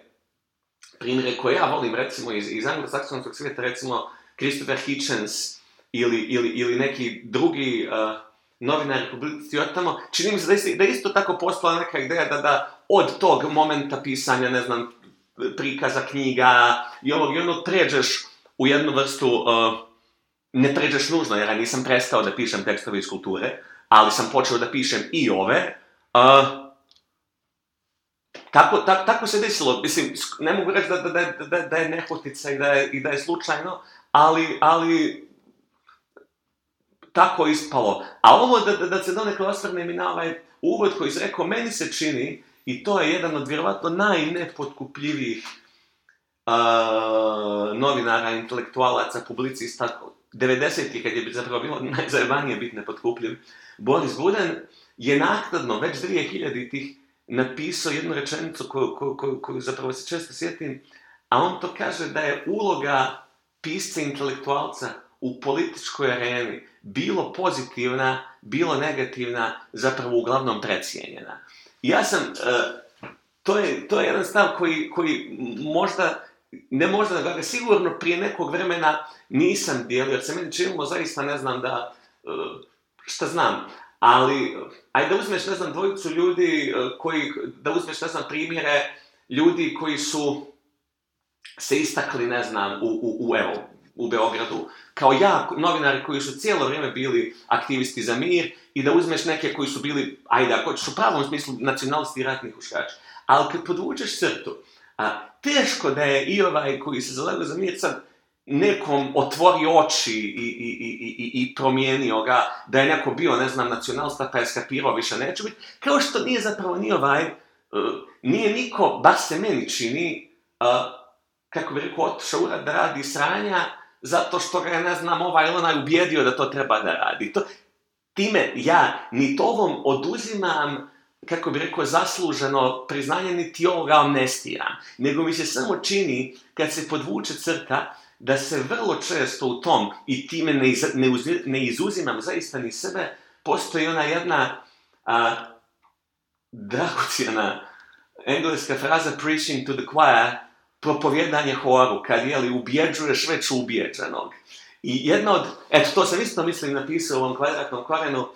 primjere koje ja volim, recimo iz, iz anglosaksonskog svijeta, recimo Christopher Hitchens ili, ili, ili neki drugi uh, novinar publicistio tamo, čini mi se da, isti, da isto tako postala neka ideja da, da od tog momenta pisanja, ne znam, prikaza knjiga i ovog i ono pređeš u jednu vrstu, uh, ne pređeš nužno, jer ja nisam prestao da pišem tekstove iz kulture, ali sam počeo da pišem i ove. Uh, tako, tak, tako se desilo, mislim, ne mogu reći da, da, da, da, da je nehotica i da je, i da je slučajno, ali, ali tako ispalo. A ovo, da, da, da se donekle osvrnem i na ovaj uvod koji izrekao, meni se čini I to je jedan od vjerovatno najnepotkupljivijih uh, novinara, intelektualaca, publicista, 90-ih, kad je zapravo bilo najzajebanije biti nepotkupljiv, Boris Buden je naknadno, već 2000-ih, napisao jednu rečenicu koju, koju, koju, koju zapravo se često sjetim, a on to kaže da je uloga pisca intelektualca u političkoj areni bilo pozitivna, bilo negativna, zapravo uglavnom precijenjena ja sam, e, to, je, to je jedan stav koji, koji možda, ne možda, da ga sigurno prije nekog vremena nisam dijelio, jer se meni činilo zaista, ne znam da, e, šta znam, ali, ajde da uzmeš, ne znam, dvojicu ljudi e, koji, da uzmeš, ne znam, primjere ljudi koji su se istakli, ne znam, u, u, u evo, u Beogradu, kao ja, novinari koji su cijelo vrijeme bili aktivisti za mir i da uzmeš neke koji su bili, ajde, ako ćeš u pravom smislu, nacionalisti i ratni huškači. Ali kad podvučeš crtu, a, teško da je i ovaj koji se zalega za mir sad nekom otvori oči i, i, i, i, i promijenio ga, da je neko bio, ne znam, nacionalista pa je skapirao, više neću biti, kao što nije zapravo ni ovaj, uh, nije niko, bar se meni čini, uh, kako bi rekao, otišao urad da radi sranja, zato što ga je, ne znam, ova ovaj onaj ubijedio da to treba da radi. To, time ja ni tovom oduzimam, kako bih rekao, zasluženo priznanje, niti ovo ga amnestiram. Nego mi se samo čini, kad se podvuče crta, da se vrlo često u tom, i time ne, iz, ne, uz, ne izuzimam zaista ni sebe, postoji ona jedna a, dragocijena engleska fraza preaching to the choir, propovijedanje horu, kad je li ubjeđuješ već ubjeđenog. I jedna od, eto to sam isto mislim napisao u ovom kvadratnom korenu,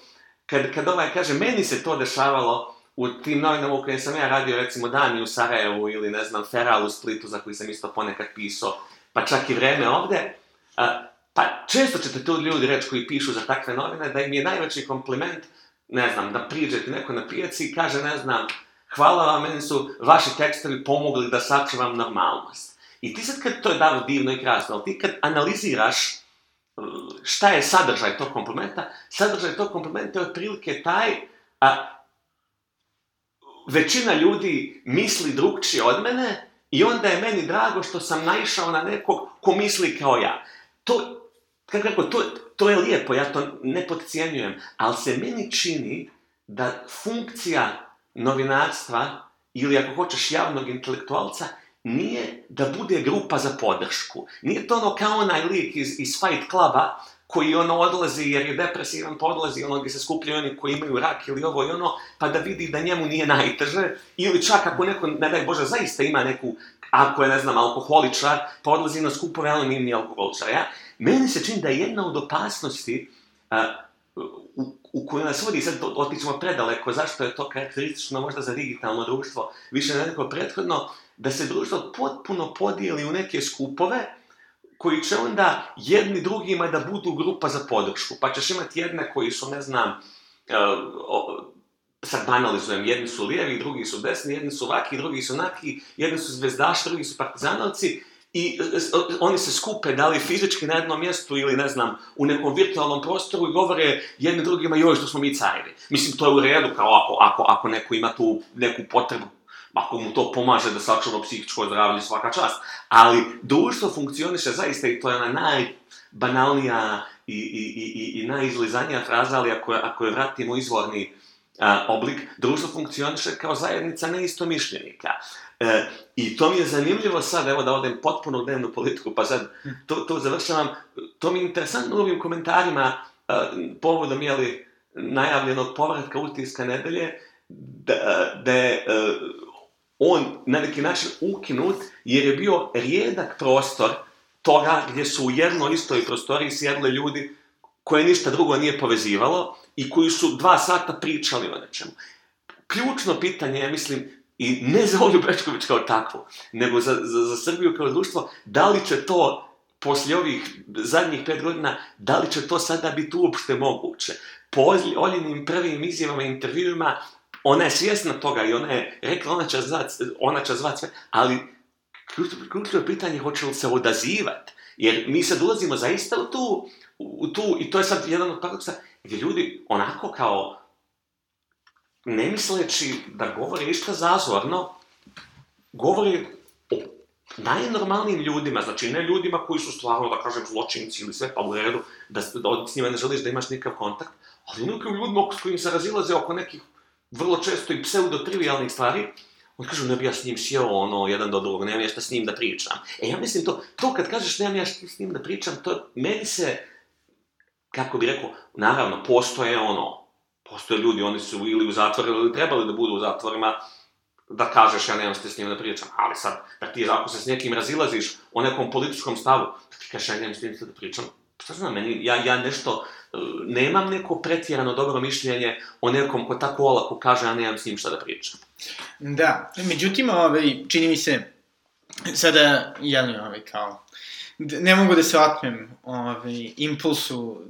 kad, kad ovaj kaže, meni se to dešavalo u tim novinama u kojim sam ja radio recimo dani u Sarajevu ili ne znam Feral u Splitu za koji sam isto ponekad pisao, pa čak i vreme ovde, a, pa često ćete tu ljudi reći koji pišu za takve novine da im je najveći kompliment, ne znam, da priđe ti neko na pijaci i kaže, ne znam, hvala vam, meni su vaši tekstovi pomogli da sačuvam normalnost. I ti sad kad, to je davno divno i krasno, ali ti kad analiziraš uh, šta je sadržaj tog komplementa, sadržaj tog komplementa je otprilike taj, a većina ljudi misli drugčije od mene i onda je meni drago što sam naišao na nekog ko misli kao ja. To, kako rekao, to, to je lijepo, ja to ne podcijenjujem, ali se meni čini da funkcija novinarstva ili ako hoćeš javnog intelektualca nije da bude grupa za podršku. Nije to ono kao onaj lik iz, iz Fight Cluba koji ono odlazi jer je depresivan, pa odlazi ono gde se skupljaju oni koji imaju rak ili ovo i ono, pa da vidi da njemu nije najteže, ili čak ako neko, ne daj Bože, zaista ima neku, ako je, ne znam, alkoholičar, pa odlazi na skupove anonimni alkoholičar. Ja? Meni se čini da je jedna od opasnosti uh, u koju nas vodi, sad otićemo predaleko, zašto je to karakteristično možda za digitalno društvo, više nego prethodno, da se društvo potpuno podijeli u neke skupove, koji će onda jedni drugima da budu grupa za podršku. Pa ćeš imati jedne koji su, ne znam, uh, sad banalizujem, jedni su lijevi, drugi su desni, jedni su vaki, drugi su naki, jedni su zvezdaši, drugi su partizanovci, i e, e, e, oni se skupe, da li fizički na jednom mjestu ili ne znam, u nekom virtualnom prostoru i govore jednim drugima joj što smo mi cajni. Mislim, to je u redu kao ako, ako, ako neko ima tu neku potrebu ako mu to pomaže da sačuva psihičko zdravlje svaka čast. Ali društvo funkcioniše zaista i to je ona najbanalnija i, i, i, i najizlizanija fraza, ali ako je, ako je vratimo izvorni a, oblik, društvo funkcioniše kao zajednica neistomišljenika. E, I to mi je zanimljivo sad, evo da odem potpuno u dnevnu politiku, pa sad to, to završavam. To mi je interesantno u ovim komentarima e, povodom, jeli, najavljenog povratka utiska nedelje, da, e, da je e, on na neki način ukinut, jer je bio rijedak prostor toga gdje su u jedno istoj prostoriji sjedle ljudi koje ništa drugo nije povezivalo i koji su dva sata pričali o nečemu. Ključno pitanje je, mislim, I ne za Olju Bečković kao takvu, nego za, za, za Srbiju kao društvo, da li će to poslije ovih zadnjih pet godina, da li će to sada biti uopšte moguće? Po Oljinim prvim izjavama i intervjuima, ona je svjesna toga i ona je rekla, ona će zvat, ona će zvati sve, ali ključno je pitanje hoće li se odazivati. Jer mi sad ulazimo zaista u tu, u tu, i to je sad jedan od paradoksa, gdje ljudi onako kao ne misleći da govori išta zazorno, govori o najnormalnijim ljudima, znači ne ljudima koji su stvarno, da kažem, zločinci ili sve pa u redu, da, da s njima ne želiš da imaš nikakav kontakt, ali nekim ljudima s kojim se razilaze oko nekih vrlo često i pseudo-trivialnih stvari, on kaže, ne bi ja s njim sjeo ono, jedan do drugog, nemam ja šta s njim da pričam. E, ja mislim to, to kad kažeš nemam ja šta s njim da pričam, to meni se, kako bi rekao, naravno, postoje ono, Postoje ljudi, oni su ili u zatvorima, ili trebali da budu u zatvorima, da kažeš ja nemam ste s njim da pričam, ali sad, da ti ako se s nekim razilaziš o nekom političkom stavu, da ti kažeš ja nemam s njim da pričam, šta znam, meni, ja, ja nešto, e, nemam neko pretjerano dobro mišljenje o nekom ko tako olako kaže, a nemam s njim šta da pričam. Da, međutim, ovaj, čini mi se, sada, ja ne, ovaj, kao, ne mogu da se otmem ovaj, impulsu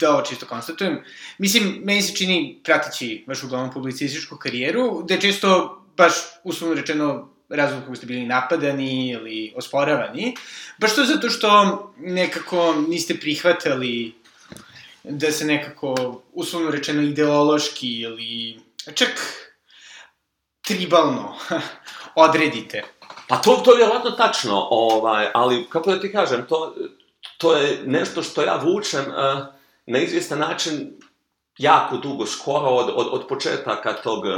da ovo čisto konstatujem. Mislim, meni se čini, pratići vašu uglavnom publicističku karijeru, da je često, baš uslovno rečeno, razlog kako ste bili napadani ili osporavani, baš to zato što nekako niste prihvatali da se nekako, uslovno rečeno, ideološki ili čak tribalno odredite. Pa to, to je vjerojatno tačno, ovaj, ali kako da ti kažem, to, to je nešto što ja vučem... Uh, na izvjestan način jako dugo, skoro od, od, od početaka tog e,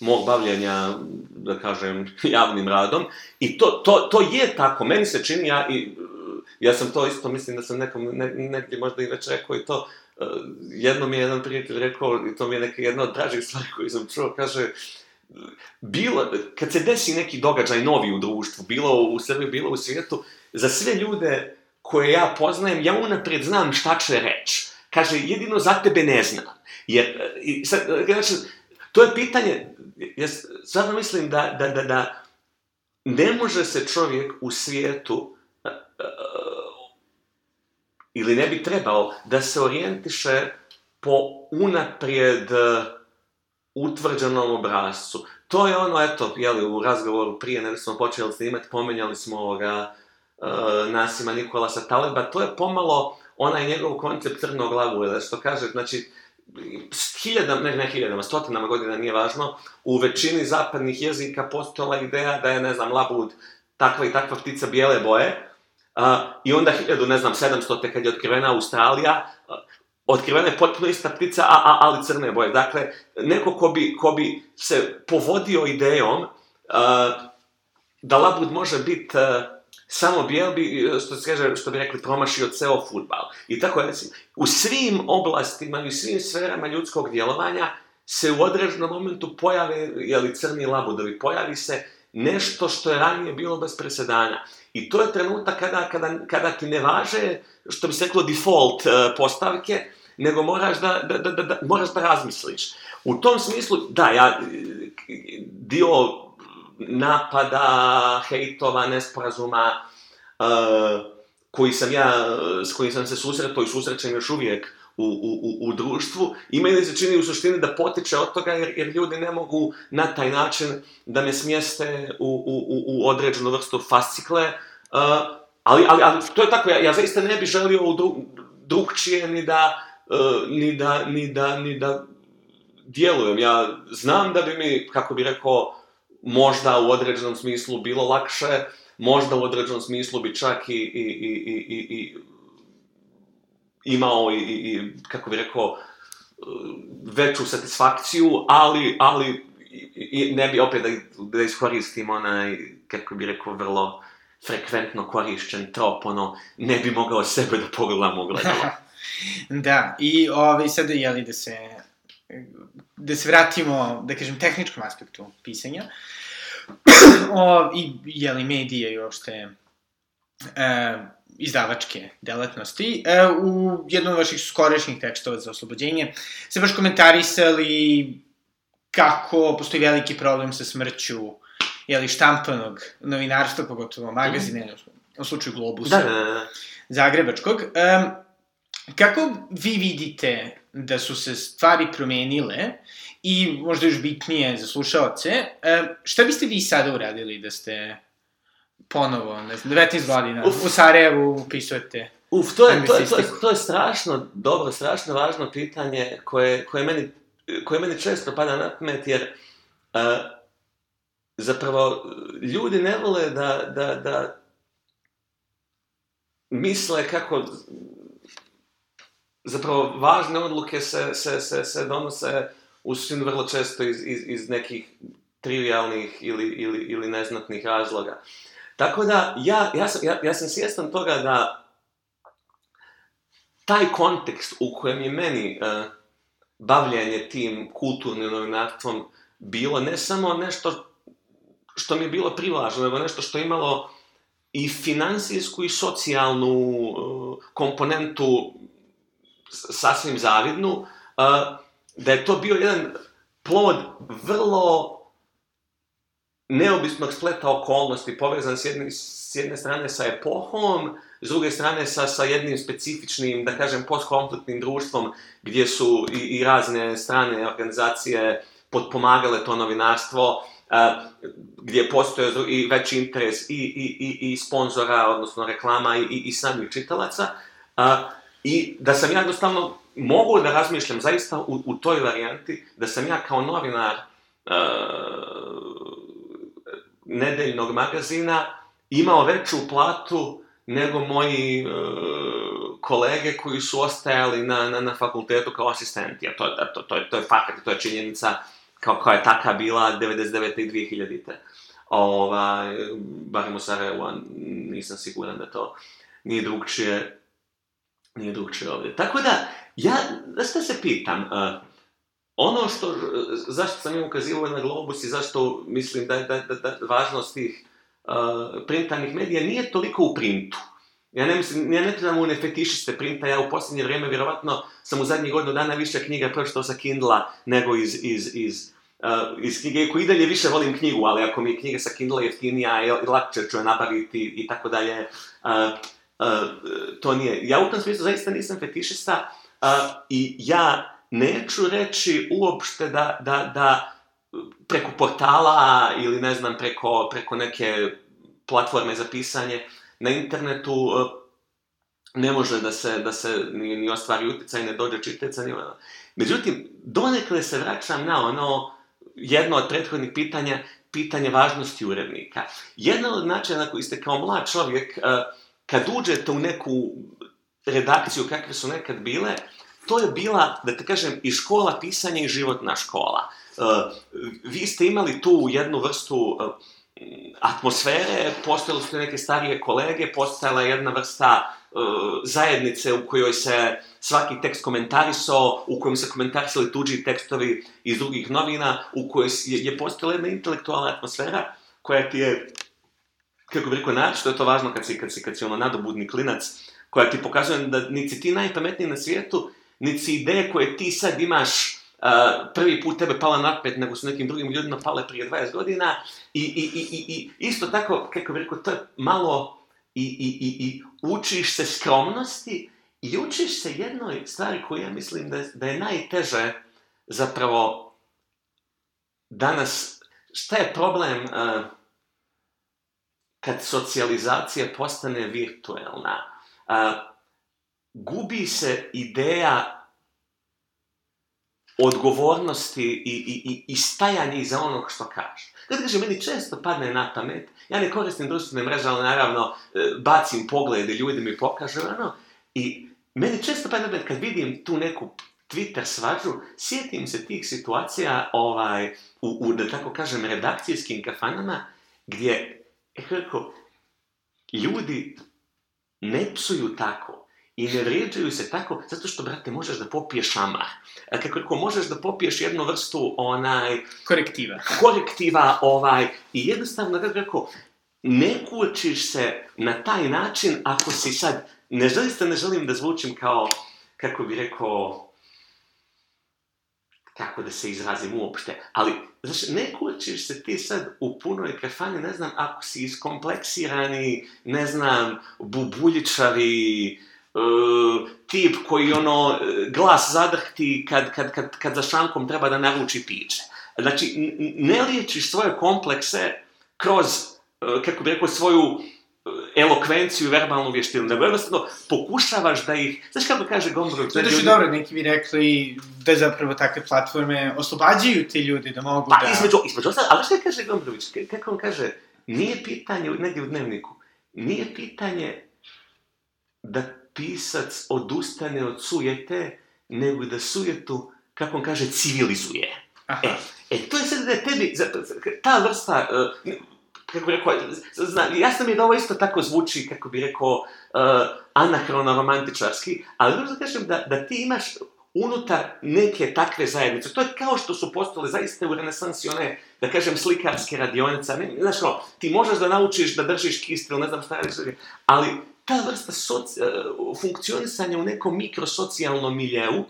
mog bavljenja, da kažem, javnim radom. I to, to, to je tako, meni se čini, ja, i, e, ja sam to isto, mislim da sam nekom, ne, negdje možda i već rekao i to, e, jedno mi je jedan prijatelj rekao, i to mi je neka jedna od dražih stvari koju sam čuo, kaže, bila, kad se desi neki događaj novi u društvu, bilo u Srbiji, bilo u svijetu, za sve ljude koje ja poznajem, ja unapred znam šta će reći. Kaže, jedino za tebe ne znam. Jer, e, i sad, e, znači, to je pitanje, ja stvarno mislim da, da, da, da ne može se čovjek u svijetu e, ili ne bi trebao da se orijentiše po unaprijed utvrđenom obrazcu. To je ono, eto, jeli, u razgovoru prije, ne smo počeli snimati, pomenjali smo ovoga, uh, Nasima Nikolasa Taleba, to je pomalo onaj njegov koncept crnoglavu, što kaže, znači, hiljadama, ne, ne hiljadama, stotinama godina, nije važno, u većini zapadnih jezika postojala ideja da je, ne znam, labud takva i takva ptica bijele boje, uh, i onda hiljadu, ne znam, 700. kad je otkrivena Australija, uh, otkrivena je potpuno ista ptica, a, a, ali crne boje. Dakle, neko ko bi, ko bi se povodio idejom uh, da labud može biti uh, samo bijel bi, što, kaže, što bi rekli, promašio ceo futbal. I tako recimo, u svim oblastima i svim sferama ljudskog djelovanja se u određenom momentu pojave, jeli crni labudovi, pojavi se nešto što je ranije bilo bez presedana. I to je trenutak kada, kada, kada ti ne važe, što bi se reklo, default postavke, nego moraš da, da, da, da, moraš da razmisliš. U tom smislu, da, ja, dio napada, hejtova, nesporazuma, uh, e, koji sam ja, s kojim sam se susretao i susrećem još uvijek u, u, u društvu, i meni se čini u suštini da potiče od toga, jer, jer ljudi ne mogu na taj način da me smjeste u, u, u određenu vrstu fascikle, uh, ali, ali, ali to je tako, ja, ja zaista ne bih želio u dru, drugčije ni da, uh, ni da, ni da, ni da djelujem. Ja znam da bi mi, kako bi rekao, možda u određenom smislu bilo lakše, možda u određenom smislu bi čak i, i, i, i, i imao i, i, kako bih rekao, veću satisfakciju, ali, ali i ne bi opet da, da iskoristim onaj, kako bih rekao, vrlo frekventno korišćen trop, ono, ne bi mogao sebe da pogledam ogledalo. da, i ovaj, sad je li da se da se vratimo, da kažem, tehničkom aspektu pisanja, o, i, jeli, medije i uopšte e, izdavačke delatnosti. E, u jednom od vaših skorešnjih tekstova za oslobođenje se baš komentarisali kako postoji veliki problem sa smrću jeli, štampanog novinarstva, pogotovo magazine, mm. u slučaju Globusa, da, da, da, da. zagrebačkog. E, kako vi vidite da su se stvari promenile i možda još bitnije za slušalce, e, šta biste vi sada uradili da ste ponovo, ne znam, 19 godina, Uf. u Sarajevu upisujete? Uf, to je, to, je, to, je, to je strašno dobro, strašno važno pitanje koje, koje, meni, koje meni često pada na pamet, jer uh, zapravo ljudi ne vole da, da, da misle kako zapravo važne odluke se, se, se, se donose u suštini vrlo često iz, iz, iz nekih trivialnih ili, ili, ili neznatnih razloga. Tako da, ja, ja, sam, ja, ja sam svjestan toga da taj kontekst u kojem je meni uh, bavljenje tim kulturnim novinarstvom bilo ne samo nešto što mi je bilo privlažno, nego nešto što je imalo i finansijsku i socijalnu uh, komponentu sasvim zavidnu, uh, da je to bio jedan plod vrlo neobisnog spleta okolnosti, povezan s jedne, s jedne strane sa epohom, s druge strane sa, sa jednim specifičnim, da kažem, postkonfliktnim društvom, gdje su i, i razne strane organizacije potpomagale to novinarstvo, a, uh, gdje je postojao i veći interes i, i, i, i sponzora, odnosno reklama i, i, i samih čitalaca. A, uh, I da sam ja jednostavno mogu da razmišljam zaista u, u toj varijanti, da sam ja kao novinar uh, nedeljnog magazina imao veću platu nego moji uh, kolege koji su ostajali na, na, na fakultetu kao asistenti. A to, je, to, to, je, to je fakat, to je činjenica kao, koja je taka bila 99. i 2000-te. Ovaj, barem u Sarajevu, nisam siguran da to nije drugčije nije drugče ovde. Tako da, ja, da šta se pitam, uh, ono što, e, zašto sam ja ukazivao na Globus i zašto mislim da, da, da, da važnost tih uh, printanih medija nije toliko u printu. Ja ne mislim, ja ne trebam u nefetišiste printa, ja u posljednje vreme vjerovatno sam u zadnjih godinu dana više knjiga pročitao sa Kindla nego iz, iz, iz, uh, iz knjige, iako i dalje više volim knjigu, ali ako mi je knjiga sa Kindla jeftinija i lakše ću je nabaviti i tako dalje, uh, E, to nije. Ja u tom smislu zaista nisam fetišista i ja neću reći uopšte da, da, da preko portala ili ne znam, preko, preko neke platforme za pisanje na internetu e, ne može da se, da se ni, ni ostvari uticaj, ne dođe čitaca, ni Međutim, donekle se vraćam na ono, jedno od prethodnih pitanja, pitanje važnosti urednika. Jedna od načina na koji ste kao mlad čovjek uh, kad uđete u neku redakciju kakve su nekad bile, to je bila, da te kažem, i škola pisanja i životna škola. E, vi ste imali tu jednu vrstu e, atmosfere, postojali su neke starije kolege, postojala je jedna vrsta e, zajednice u kojoj se svaki tekst komentarisao, u kojem se komentarisali tuđi tekstovi iz drugih novina, u kojoj je postojala jedna intelektualna atmosfera koja ti je kako bi rekao, naročito je to važno kad si, kad si, kad si ono nadobudni klinac, koja ti pokazuje da nisi ti najpametniji na svijetu, niti ideje koje ti sad imaš Uh, prvi put tebe pala napet nego su nekim drugim ljudima pale prije 20 godina i, i, i, i isto tako, kako bih rekao, to je malo i, učiš se skromnosti i učiš se jednoj stvari koju ja mislim da, da je najteže zapravo danas, šta je problem uh, kad socijalizacija postane virtuelna, a, gubi se ideja odgovornosti i, i, i, i stajanje iza onog što kaže. Kad kaže, meni često padne na pamet, ja ne koristim društvene mreže, ali naravno e, bacim poglede, ljudi mi pokažu, ono, i meni često padne na pamet kad vidim tu neku Twitter svađu, sjetim se tih situacija ovaj, u, u, da tako kažem, redakcijskim kafanama, gdje E kako, ljudi ne psuju tako i ne vrijeđaju se tako zato što, brate, možeš da popiješ šamar. E, kako, kako možeš da popiješ jednu vrstu onaj... Korektiva. Korektiva, ovaj, i jednostavno, kako, kako ne kučiš se na taj način ako si sad... Ne želim, ne želim da zvučim kao, kako bi rekao, kako da se izrazim uopšte, ali, znaš, ne kućiš se ti sad u punoj kafani, ne znam, ako si iskompleksirani, ne znam, bubuljičavi, uh, e, tip koji, ono, glas zadrhti kad, kad, kad, kad za šankom treba da naruči piće. Znači, ne liječiš svoje komplekse kroz, e, kako bi rekao, svoju elokvenciju, verbalnu vještinu, nego jednostavno pokušavaš da ih, znaš kako kaže Gombrov? Da Zato što da ljudi... dobro, neki mi rekli da zapravo takve platforme oslobađaju te ljude da mogu pa, da... Pa između, između ostalo, ali što kaže Gombrović, kako on kaže, nije pitanje, negdje u dnevniku, nije pitanje da pisac odustane od sujete, nego da sujetu, kako on kaže, civilizuje. Aha. E, e, to je sad da tebi, ta vrsta, uh, kako bi rekao, zna, jasno mi je da ovo isto tako zvuči, kako bi rekao, uh, anahrono romantičarski, ali dobro da kažem da, da ti imaš unutar neke takve zajednice. To je kao što su postale zaista u renesansi one, da kažem, slikarske radionice. Ne, znaš, no, ti možeš da naučiš da držiš kist ne znam šta je, ali ta vrsta soci, uh, funkcionisanja u nekom mikrosocijalnom miljeu uh,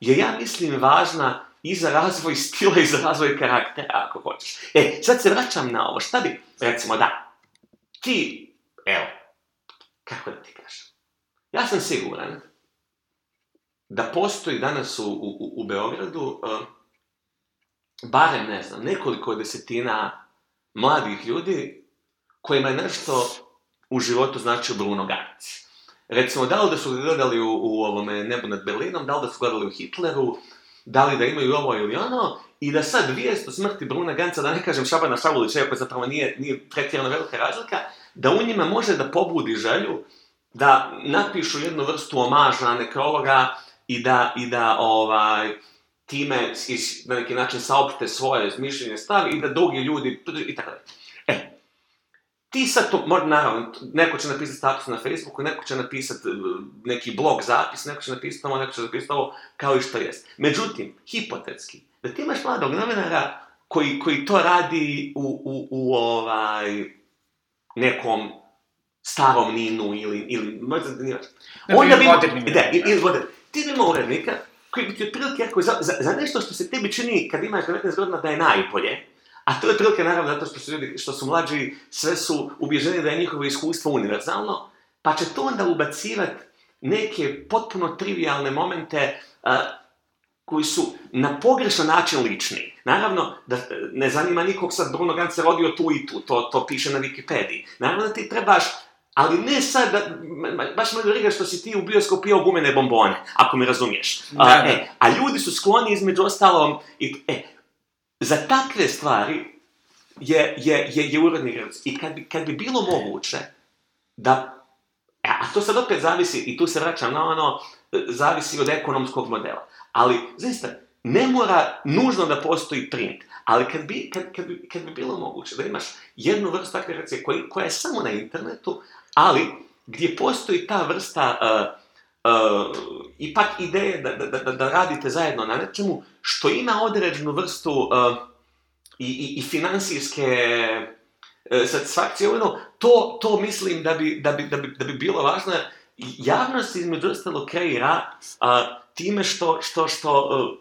je, ja mislim, važna i za razvoj stila i za razvoj karaktera, ako hoćeš. E, sad se vraćam na ovo. Šta bi, recimo, da, ti, evo, kako da ti kažem, ja sam siguran da postoji danas u, u, u Beogradu uh, barem, ne znam, nekoliko desetina mladih ljudi kojima je nešto u životu značio Bruno Garci. Recimo, da li da su gledali u, u ovome Nebu nad Berlinom, da li da su gledali u Hitleru, da li da imaju ovo ili ono, i da sad vijest o smrti Bruna Ganca, da ne kažem Šabana Šavulića, iako zapravo nije, nije pretjerano velika razlika, da u njima može da pobudi želju da napišu jednu vrstu omaža nekrologa i da, i da ovaj, time na neki način saopšte svoje mišljenje, stav i da drugi ljudi i tako dalje. E, ti sad to, možda, naravno, neko će napisati status na Facebooku, neko će napisati e, neki blog zapis, neko će napisati ovo, neko će napisati ovo, kao i što jest. Međutim, hipotetski, da ti imaš mladog novinara koji, koji to radi u, u, u ovaj, nekom starom ninu ili, ili možda da nije Onda bi... Da, ili modernim. Ti bi imao urednika koji bi ti otprilike rekao za, za, za nešto što se tebi čini kad imaš 19 godina da je najbolje, A to je prilike, naravno, zato što su ljudi, što su mlađi, sve su ubježeni da je njihovo iskustvo univerzalno, pa će to onda ubacivati neke potpuno trivialne momente uh, koji su na pogrešan način lični. Naravno, da ne zanima nikog sad Bruno Gantz se rodio tu i tu, to, to piše na Wikipediji. Naravno da ti trebaš Ali ne sad, da, baš me briga što si ti u bioskopu pio gumene bombone, ako mi razumiješ. Da, eh, da. A, e, a ljudi su skloni između ostalom, i, e, Za takve stvari je, je, je, je uredni grac. I kad bi, kad bi bilo moguće da... E, a to sad opet zavisi, i tu se vraćam na ono, e, zavisi od ekonomskog modela. Ali, zaista, ne mora nužno da postoji print, ali kad bi, kad, kad, bi, kad bi bilo moguće da imaš jednu vrstu takve koja, koja je samo na internetu, ali gdje postoji ta vrsta uh, uh, ipak ideje da, da, da, da radite zajedno na nečemu što ima određenu vrstu uh, i, i, i finansijske eh, satisfakcije, ono, to, to mislim da bi, da, bi, da, bi, da bi bilo važno. Javnost između ostalo kreira a, time što, što, što uh,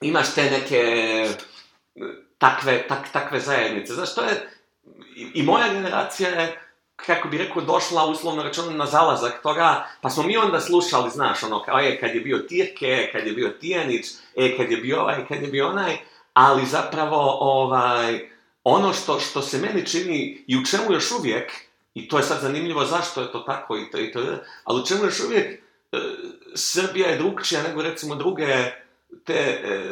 imaš te neke takve, tak, takve zajednice. Znaš, to je, i, i moja generacija je, kako bi rekao, došla uslovno računa na zalazak toga, pa smo mi onda slušali, znaš, ono, kao je, kad je bio Tirke, kad je bio Tijanić, e, kad je bio ovaj, kad je bio onaj, ali zapravo, ovaj, ono što, što se meni čini i u čemu još uvijek, i to je sad zanimljivo zašto je to tako i to, i to, ali u čemu još uvijek e, Srbija je drugčija nego recimo druge te e,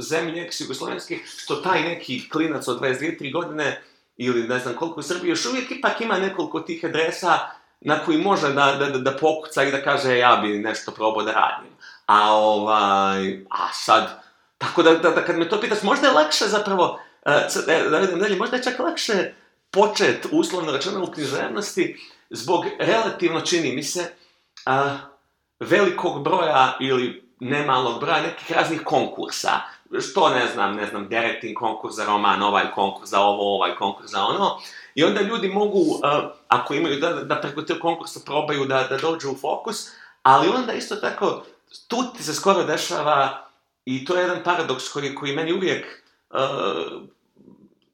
zemlje ex-jugoslovenske, što taj neki klinac od 22-3 godine ili ne znam koliko u Srbiji, još uvijek ipak ima nekoliko tih adresa na koji može da, da, da, da pokuca i da kaže e, ja bi nešto probao da radim. A ovaj, a sad, tako da, da, da kad me to pitaš, možda je lakše zapravo, uh, da vidim dalje, možda je čak lakše počet uslovno rečeno u književnosti zbog relativno čini mi se uh, velikog broja ili nemalog broja nekih raznih konkursa što ne znam, ne znam, directing konkurs za roman, ovaj konkurs za ovo, ovaj konkurs za ono. I onda ljudi mogu, uh, ako imaju, da, da preko tog konkursa probaju da, da dođu u fokus, ali onda isto tako, tu ti se skoro dešava, i to je jedan paradoks koji, koji meni uvijek uh,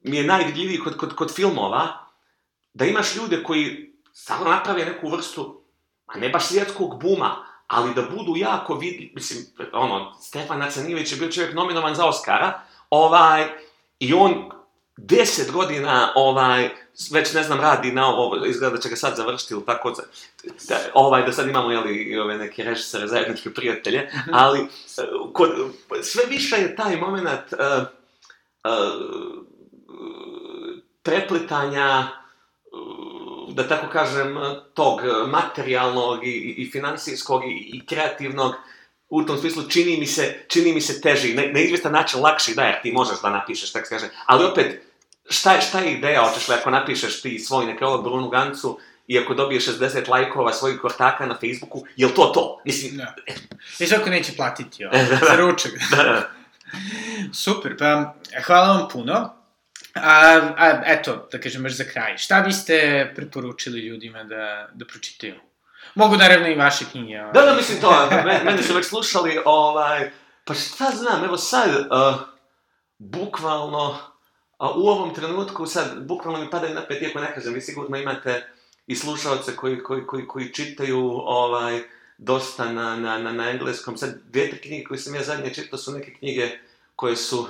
mi je najvidljiviji kod, kod, kod filmova, da imaš ljude koji samo naprave neku vrstu, a ne baš svjetskog buma, ali da budu jako vidljivi, mislim, ono, Stefan Nacanilić je bio čovjek nominovan za Oscara, ovaj, i on deset godina, ovaj, već ne znam, radi na ovo, izgleda da će ga sad završiti ili tako, da, ovaj, da sad imamo, jeli, ove neke režisere, zajedničke prijatelje, mhm. ali e, kod, sve više je taj moment uh, uh, preplitanja da tako kažem, tog materijalnog i, i finansijskog i, i kreativnog, u tom smislu čini mi se, čini mi se teži, na, na izvestan način lakši, da, jer ti možeš da napišeš, tako se kaže, ali opet, šta, je, šta je ideja, hoćeš li, ako napišeš ti svoj nekrolog Brunu Gancu, i ako dobiješ 60 lajkova svojih kortaka na Facebooku, je to to? Mislim... Da. Viš ako neće platiti, ovo, da, za da. ručak. Da, da. Super, pa e, hvala vam puno. A, a, eto, da kažem, baš za kraj. Šta biste preporučili ljudima da, da pročitaju? Mogu naravno i vaše knjige. Ovaj. Da, da, mislim to, da, mene, mene su uvek slušali, ovaj, pa šta znam, evo sad, uh, bukvalno, a u ovom trenutku sad, bukvalno mi padaju na pet, iako ne kažem, vi sigurno imate i slušalce koji, koji, koji, koji čitaju, ovaj, dosta na, na, na, na engleskom. Sad, dvije, te knjige koje sam ja zadnje čitao su neke knjige koje su,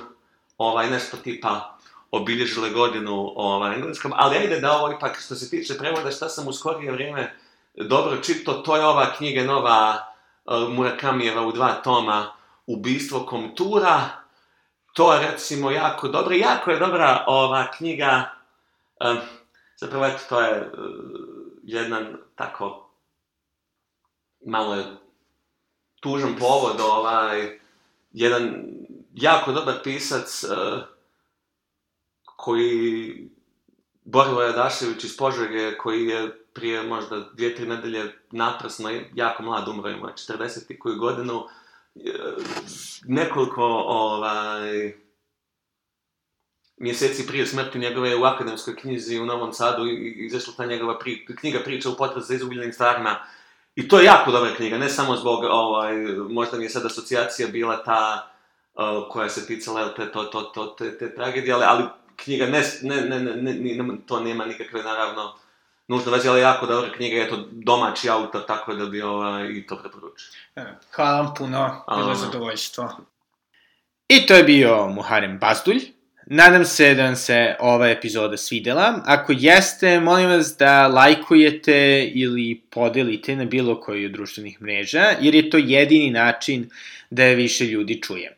ovaj, nešto tipa, obilježile godinu o ovaj, engleskom, ali ajde da ovo ipak što se tiče prevoda šta sam u skorije vrijeme dobro čito, to je ova knjiga nova uh, eh, Murakamijeva u dva toma Ubistvo komtura, to je recimo jako dobro, jako je dobra ova knjiga, uh, zapravo eto to je uh, jedan tako malo je tužan povod, ovaj, jedan jako dobar pisac, uh, koji Borivoja Dašević iz Požege, koji je prije možda dvije, tri nedelje naprasno, jako mlad umro, ima 40. koju godinu, e, nekoliko ovaj, mjeseci prije smrti njegove u akademskoj knjizi u Novom Sadu izašla ta njegova pri, knjiga priča u potrazi za izgubljenim starima. I to je jako dobra knjiga, ne samo zbog, ovaj, možda mi je sad asocijacija bila ta uh, koja se ticala te, to, to, to, te, te tragedije, ali, ali knjiga, ne, ne, ne, ne, ne, to nema nikakve, naravno, nužno veze, ali jako dobra knjiga, eto, domaći autor, tako da bi ova, i to preporučio. E, hvala vam puno, bilo je zadovoljstvo. I to je bio Muharem Bazdulj. Nadam se da vam se ova epizoda svidela. Ako jeste, molim vas da lajkujete ili podelite na bilo koji od društvenih mreža, jer je to jedini način da je više ljudi čuje.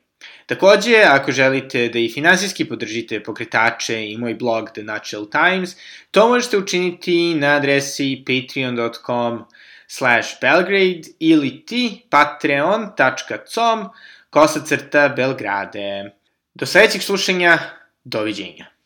Takođe, ako želite da i finansijski podržite pokretače i moj blog The Natural Times, to možete učiniti na adresi patreon.com slash belgrade ili ti patreon.com kosacrta belgrade. Do sledećeg slušanja, doviđenja.